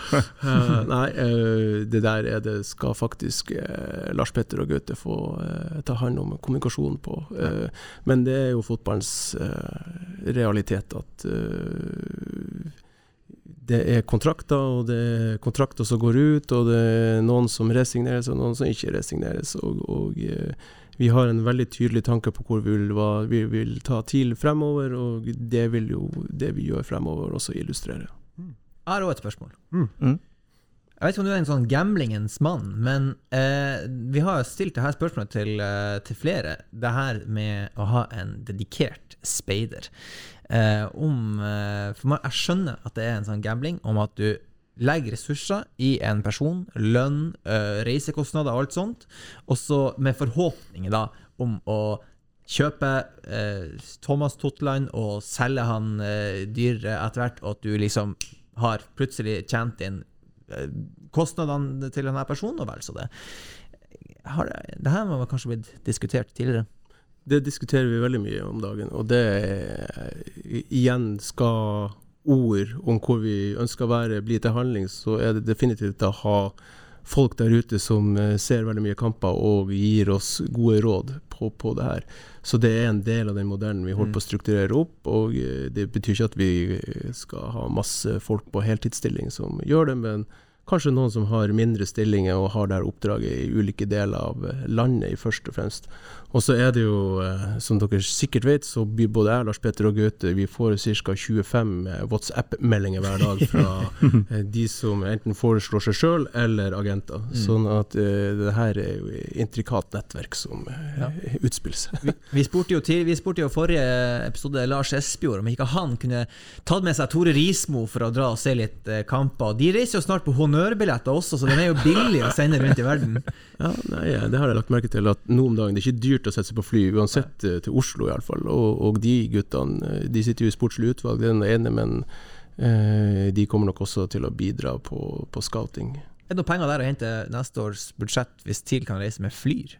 Eh, nei, eh, det der er det skal faktisk eh, Lars Petter og Gaute få eh, ta hånd om kommunikasjonen på. Eh, men det er jo fotballens eh, realitet at eh, det er kontrakter, og det er kontrakter som går ut, og det er noen som resigneres, og noen som ikke resigneres. Og, og eh, vi har en veldig tydelig tanke på hvor vi vil, hva vi vil ta TIL fremover, og det vil jo det vi gjør fremover også illustrere. Jeg har òg et spørsmål. Mm. Jeg vet ikke om du er en sånn gamblingens mann, men eh, vi har stilt dette spørsmålet til, eh, til flere. Det her med å ha en dedikert speider. Eh, om eh, For meg, jeg skjønner at det er en sånn gambling om at du legger ressurser i en person, lønn, eh, reisekostnader og alt sånt, og så med forhåpninger da om å kjøpe eh, Thomas Totland og selge han eh, dyrere etter hvert, og at du liksom har plutselig tjent inn eh, kostnadene til denne personen, og vel så det. Har, det her må kanskje blitt diskutert tidligere. Det diskuterer vi veldig mye om dagen, og det er, igjen skal ord om hvor vi ønsker å være, bli til handling, så er det definitivt å ha folk der ute som eh, ser veldig mye kamper og gir oss gode råd på, på det her. Så det er en del av den modellen vi holder på å strukturere opp, og eh, det betyr ikke at vi skal ha masse folk på heltidsstilling som gjør det, men kanskje noen som har mindre stillinger og har der oppdraget i ulike deler av eh, landet, i først og fremst. Og så er det jo, eh, som dere sikkert vet, så blir både jeg, Lars Petter og Gaute vi får ca. 25 eh, WhatsApp-meldinger hver dag fra de som enten foreslår seg sjøl eller agenter. Sånn at uh, det her er jo intrikat nettverk som eh, utspiller seg. Vi spurte jo, til, vi spurte jo forrige episode Lars Espejord om ikke han kunne tatt med seg Tore Rismo for å dra og se litt kamper. De reiser jo snart på honnørbilletter også, så den er jo billig å sende rundt i verden. Ja, nei, Det har jeg lagt merke til, at nå om dagen det er ikke dyrt å sette seg på fly, uansett eh, til Oslo iallfall. Og, og de guttene eh, de sitter jo i sportslig utvalg, det er den ene, men eh, de kommer nok også til å bidra på, på scouting. Er det noen penger der å hente neste års budsjett hvis TIL kan reise med flyr?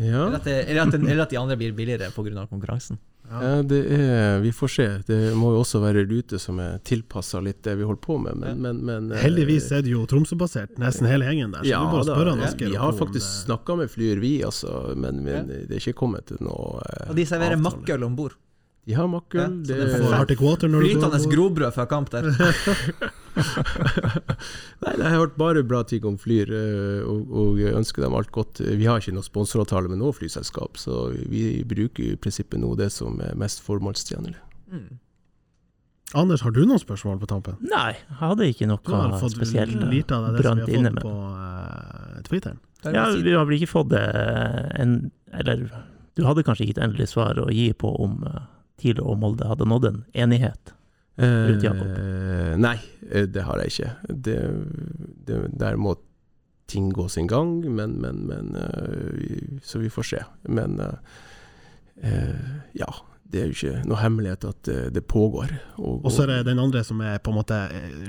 Ja, Eller at, det, eller, at den, eller at de andre blir billigere pga. konkurransen? Ja det er, vi får se. Det må jo også være ruter som er tilpassa litt det vi holder på med, men, men, men eh, Heldigvis er det jo Tromsø-basert, nesten hele gjengen der. Så ja, du bare da, spør han ja, vi har faktisk det- snakka med Flyr, vi, altså, men, men det er ikke kommet til noe eh, Og de serverer avtale. makkøl om bord. De har makkøl. Ja, det det Flytende grobrød fra kamp der. Nei, jeg har hørt bare bra ting om Flyr, eh, og, og ønsker dem alt godt. Vi har ikke noen sponsoravtale med noe flyselskap, så vi bruker i prinsippet nå det som er mest formålstjenlig. Mm. Anders, har du noen spørsmål på tampen? Nei, jeg hadde ikke Du har noe fått spesielt eh, lite av det som brant vi inne har med. fått på uh, Twitter. Ja, vi har vel ikke fått det en Eller du hadde kanskje ikke et endelig svar å gi på om uh, TIL og Molde hadde nådd en enighet? Jakob. Eh, nei, eh, det har jeg ikke. Det, det, der må ting gå sin gang, men, men, men uh, vi- Så vi får se. Men uh, uh, ja. Det er jo ikke noe hemmelighet at det pågår. Og, Og så er det den andre som er på en måte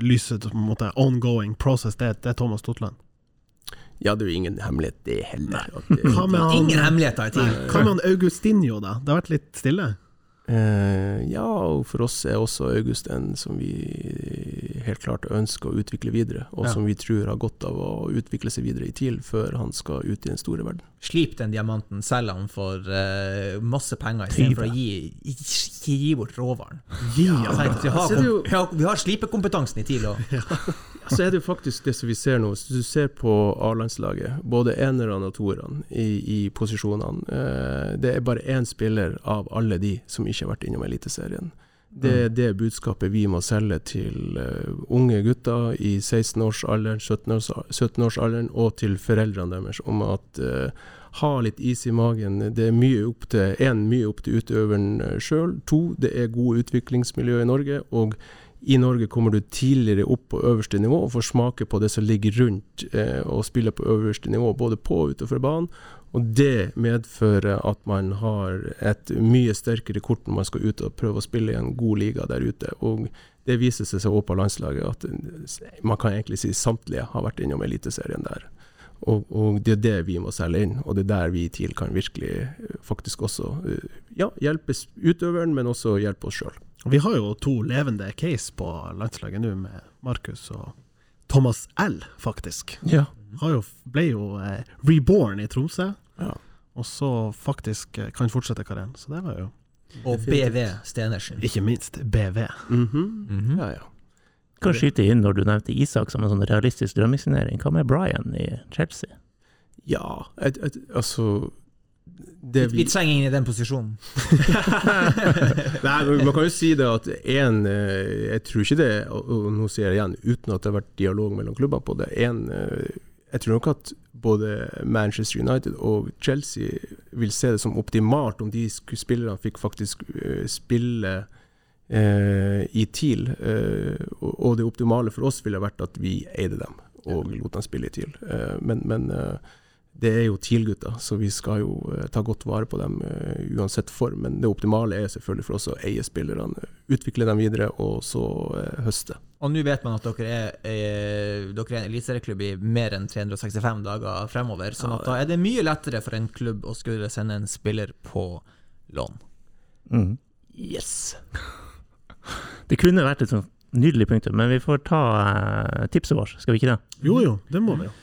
lyset, på en måte ongoing process, det, det er Thomas Totland. Ja, det er jo ingen hemmelighet, det heller. Det, Ingen hemmeligheter i Nei, hva med han Augustinho, da? Det har vært litt stille? Eh, ja, og for oss er også August en som vi helt klart ønsker å utvikle videre, og Ja. som vi tror har godt av å utvikle seg videre i TIL før han skal ut i den store verden. Slip den diamanten, selg han for uh, masse penger istedenfor å gi, gi, gi bort råvaren. Gi Ja. Altså, vi har, vi har slipekompetansen i TIL òg. Så er det jo faktisk det som vi ser nå. Hvis du ser på A-landslaget, både enerne og toerne i, i posisjonene eh, Det er bare én spiller av alle de som ikke har vært innom Eliteserien. Det er det budskapet vi må selge til uh, unge gutter i 16-årsalderen, 17-årsalderen og til foreldrene deres om at uh, ha litt is i magen. Det er mye opp til en, mye opp til utøveren sjøl. To, det er gode utviklingsmiljø i Norge. og i Norge kommer du tidligere opp på øverste nivå og får smake på det som ligger rundt eh, og spiller på øverste nivå, både på og utenfor banen. Og det medfører at man har et mye sterkere kort når man skal ut og prøve å spille i en god liga der ute. Og det viser seg så også på landslaget at eh, man kan egentlig si samtlige har vært innom Eliteserien der. Og, og det er det vi må selge inn, og det er der vi i TIL kan virkelig eh, faktisk også eh, ja, hjelpe utøveren, men også hjelpe oss sjøl. Vi har jo to levende case på landslaget nå, med Markus og Thomas L, faktisk. Ja. Har jo, ble jo eh, reborn i Tromsø, Ja. og så faktisk eh, kan fortsette karrieren. Så det var jo Og BV Stenersen. ikke minst BV. Mhm. ja, ja. Kan skyte inn når du nevnte Isak som en sånn realistisk drømmesignering. Hva med Brian i Chelsea? ja et, et, altså det Vi trenger ingen i den posisjonen. Nei, men Man kan jo si det at en eh, Jeg tror ikke det, og nå sier jeg det igjen uten at det har vært dialog mellom klubbene på det en, eh, Jeg tror nok at både Manchester United og Chelsea vil se det som optimalt om de spillerne fikk faktisk eh, spille eh, i TIL. eh, og, og det optimale for oss ville vært at vi eide dem og lot dem spille i TIL. Eh, men men eh, det er jo TIL-gutter, så vi skal jo eh, ta godt vare på dem eh, uansett form. Men det optimale er selvfølgelig for oss å eie spillerne, utvikle dem videre og så eh, høste. Og nå vet man at dere er, er, dere er en eliteserieklubb i mer enn 365 dager fremover, sånn at da er det mye lettere for en klubb å skulle sende en spiller på lån. Mm. Yes! Det kunne vært et sånt nydelig punktum, men vi får ta tipset vårt, skal vi ikke det? Jo jo, det må vi jo.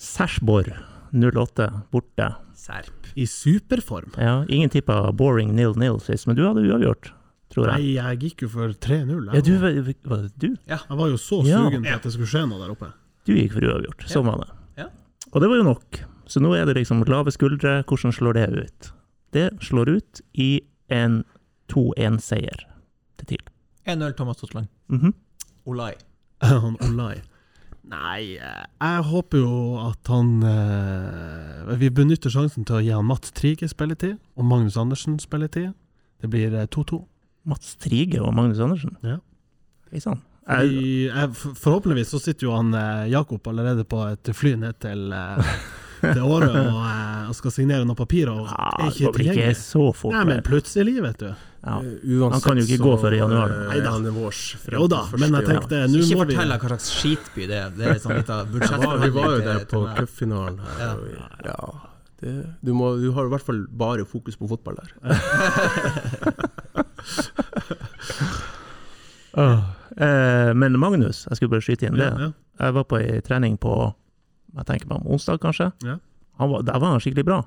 Sersborg 08 borte. Serp. I superform. Ja, ingen tippa boring nil-nil sist, men du hadde uavgjort, tror jeg. Nei, jeg. gikk jo for 3-0. Ja, du, var det du? Jeg var jo så Ja. sugen på at det skulle skje noe der oppe. Du gikk for uavgjort. Sånn var det. Ja. Og det var jo nok. Så nå er det liksom lave skuldre. Hvordan slår det ut? Det slår ut i en 2-1-seier til TIL. 1-0 Thomas Totland. Mhm. Olai. Han Olai. Nei, eh, jeg håper jo at han eh, Vi benytter sjansen til å gi han Mats Trige spilletid, og Magnus Andersen spilletid. Det blir eh, 2-2. Mats Trige og Magnus Andersen. Ja. Hei sann. Forhåpentligvis så sitter jo han eh, Jakob allerede på et fly ned til eh, til året og, eh, og skal signere noen papirer. Og Ja, er det ikke går ikke så fort. Nei, men plutselig, vet du. ja. Eh, uansett Han kan jo ikke gå før i januar, da. eh, vårs frem Jo da, men jeg tenkte nå Ikke fortell hva slags skitby det er. Det er sånn litt av Ja, vi var jo der på til cupfinalen her. Ja. Ja, det, du, må, du har i hvert fall bare fokus på fotball der. Eh, men Magnus, jeg skulle bare skyte inn det. ja, ja. Jeg var på ei trening på jeg tenker på om onsdag, kanskje. Ja. Han var, der var han skikkelig bra.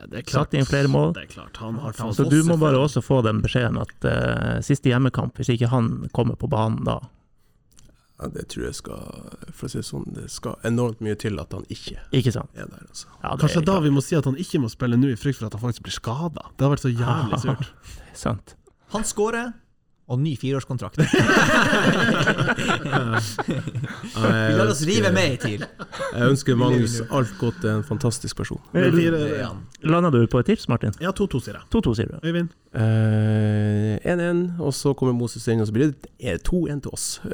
Ja, det er Satt inn flere mål. Det er klart, han har tatt Så du må bare også få den beskjeden at uh, siste hjemmekamp, hvis ikke han kommer på banen da Ja, det tror jeg skal For å si det sånn, det skal enormt mye til at han ikke Ikke sant? er der. Altså. Ja, det Kanskje er da vi må si at han ikke må spille nå, i frykt for at han faktisk blir skada. Det har vært så jævlig surt. Sant. Han skårer, og ny fireårskontrakt. Vi lar oss rive med i TIL. Jeg ønsker Magnus alt godt, en fantastisk person. Det er. Landa du på et tips, Martin? Ja, 2-2, sier jeg. 2-2, sier du. Øyvind? Eh, 1-1, og så kommer Moses inn, og så blir det 2-1 til oss. Uh,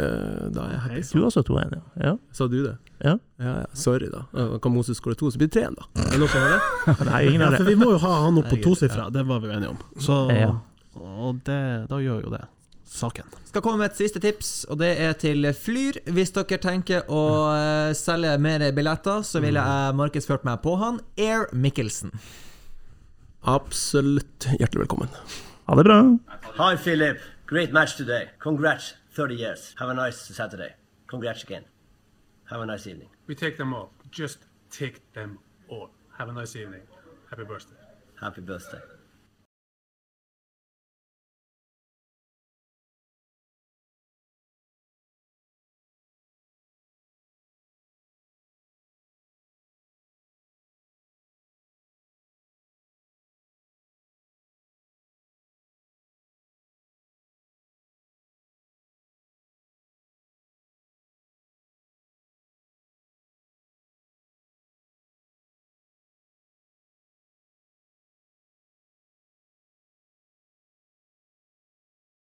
da er jeg happy. Du også 2-1, ja. ja. Sa du det? Ja. Ja, ja. Sorry, da. Eh, Kan Moses skåre to, så blir det 3-1, da. Er det noe er det? Nei, ingen Ja, for vi må jo ha han opp på tosifra, det var vi enige om. Så, Ja. Og det, da gjør jo det saken. Skal komme med et siste tips, og det er til Flyr. Hvis dere tenker å eh, selge mer billetter, så ville jeg markedsført meg på han. Air Mikkelsen. Absolutt hjertelig velkommen. Ha det bra. Hi, Philip. Great match today. Congrats. 30 years. Have a nice Saturday. Congrats again. Have a nice evening. We take them all. Just take them all. Have a nice evening. Happy birthday. Happy birthday.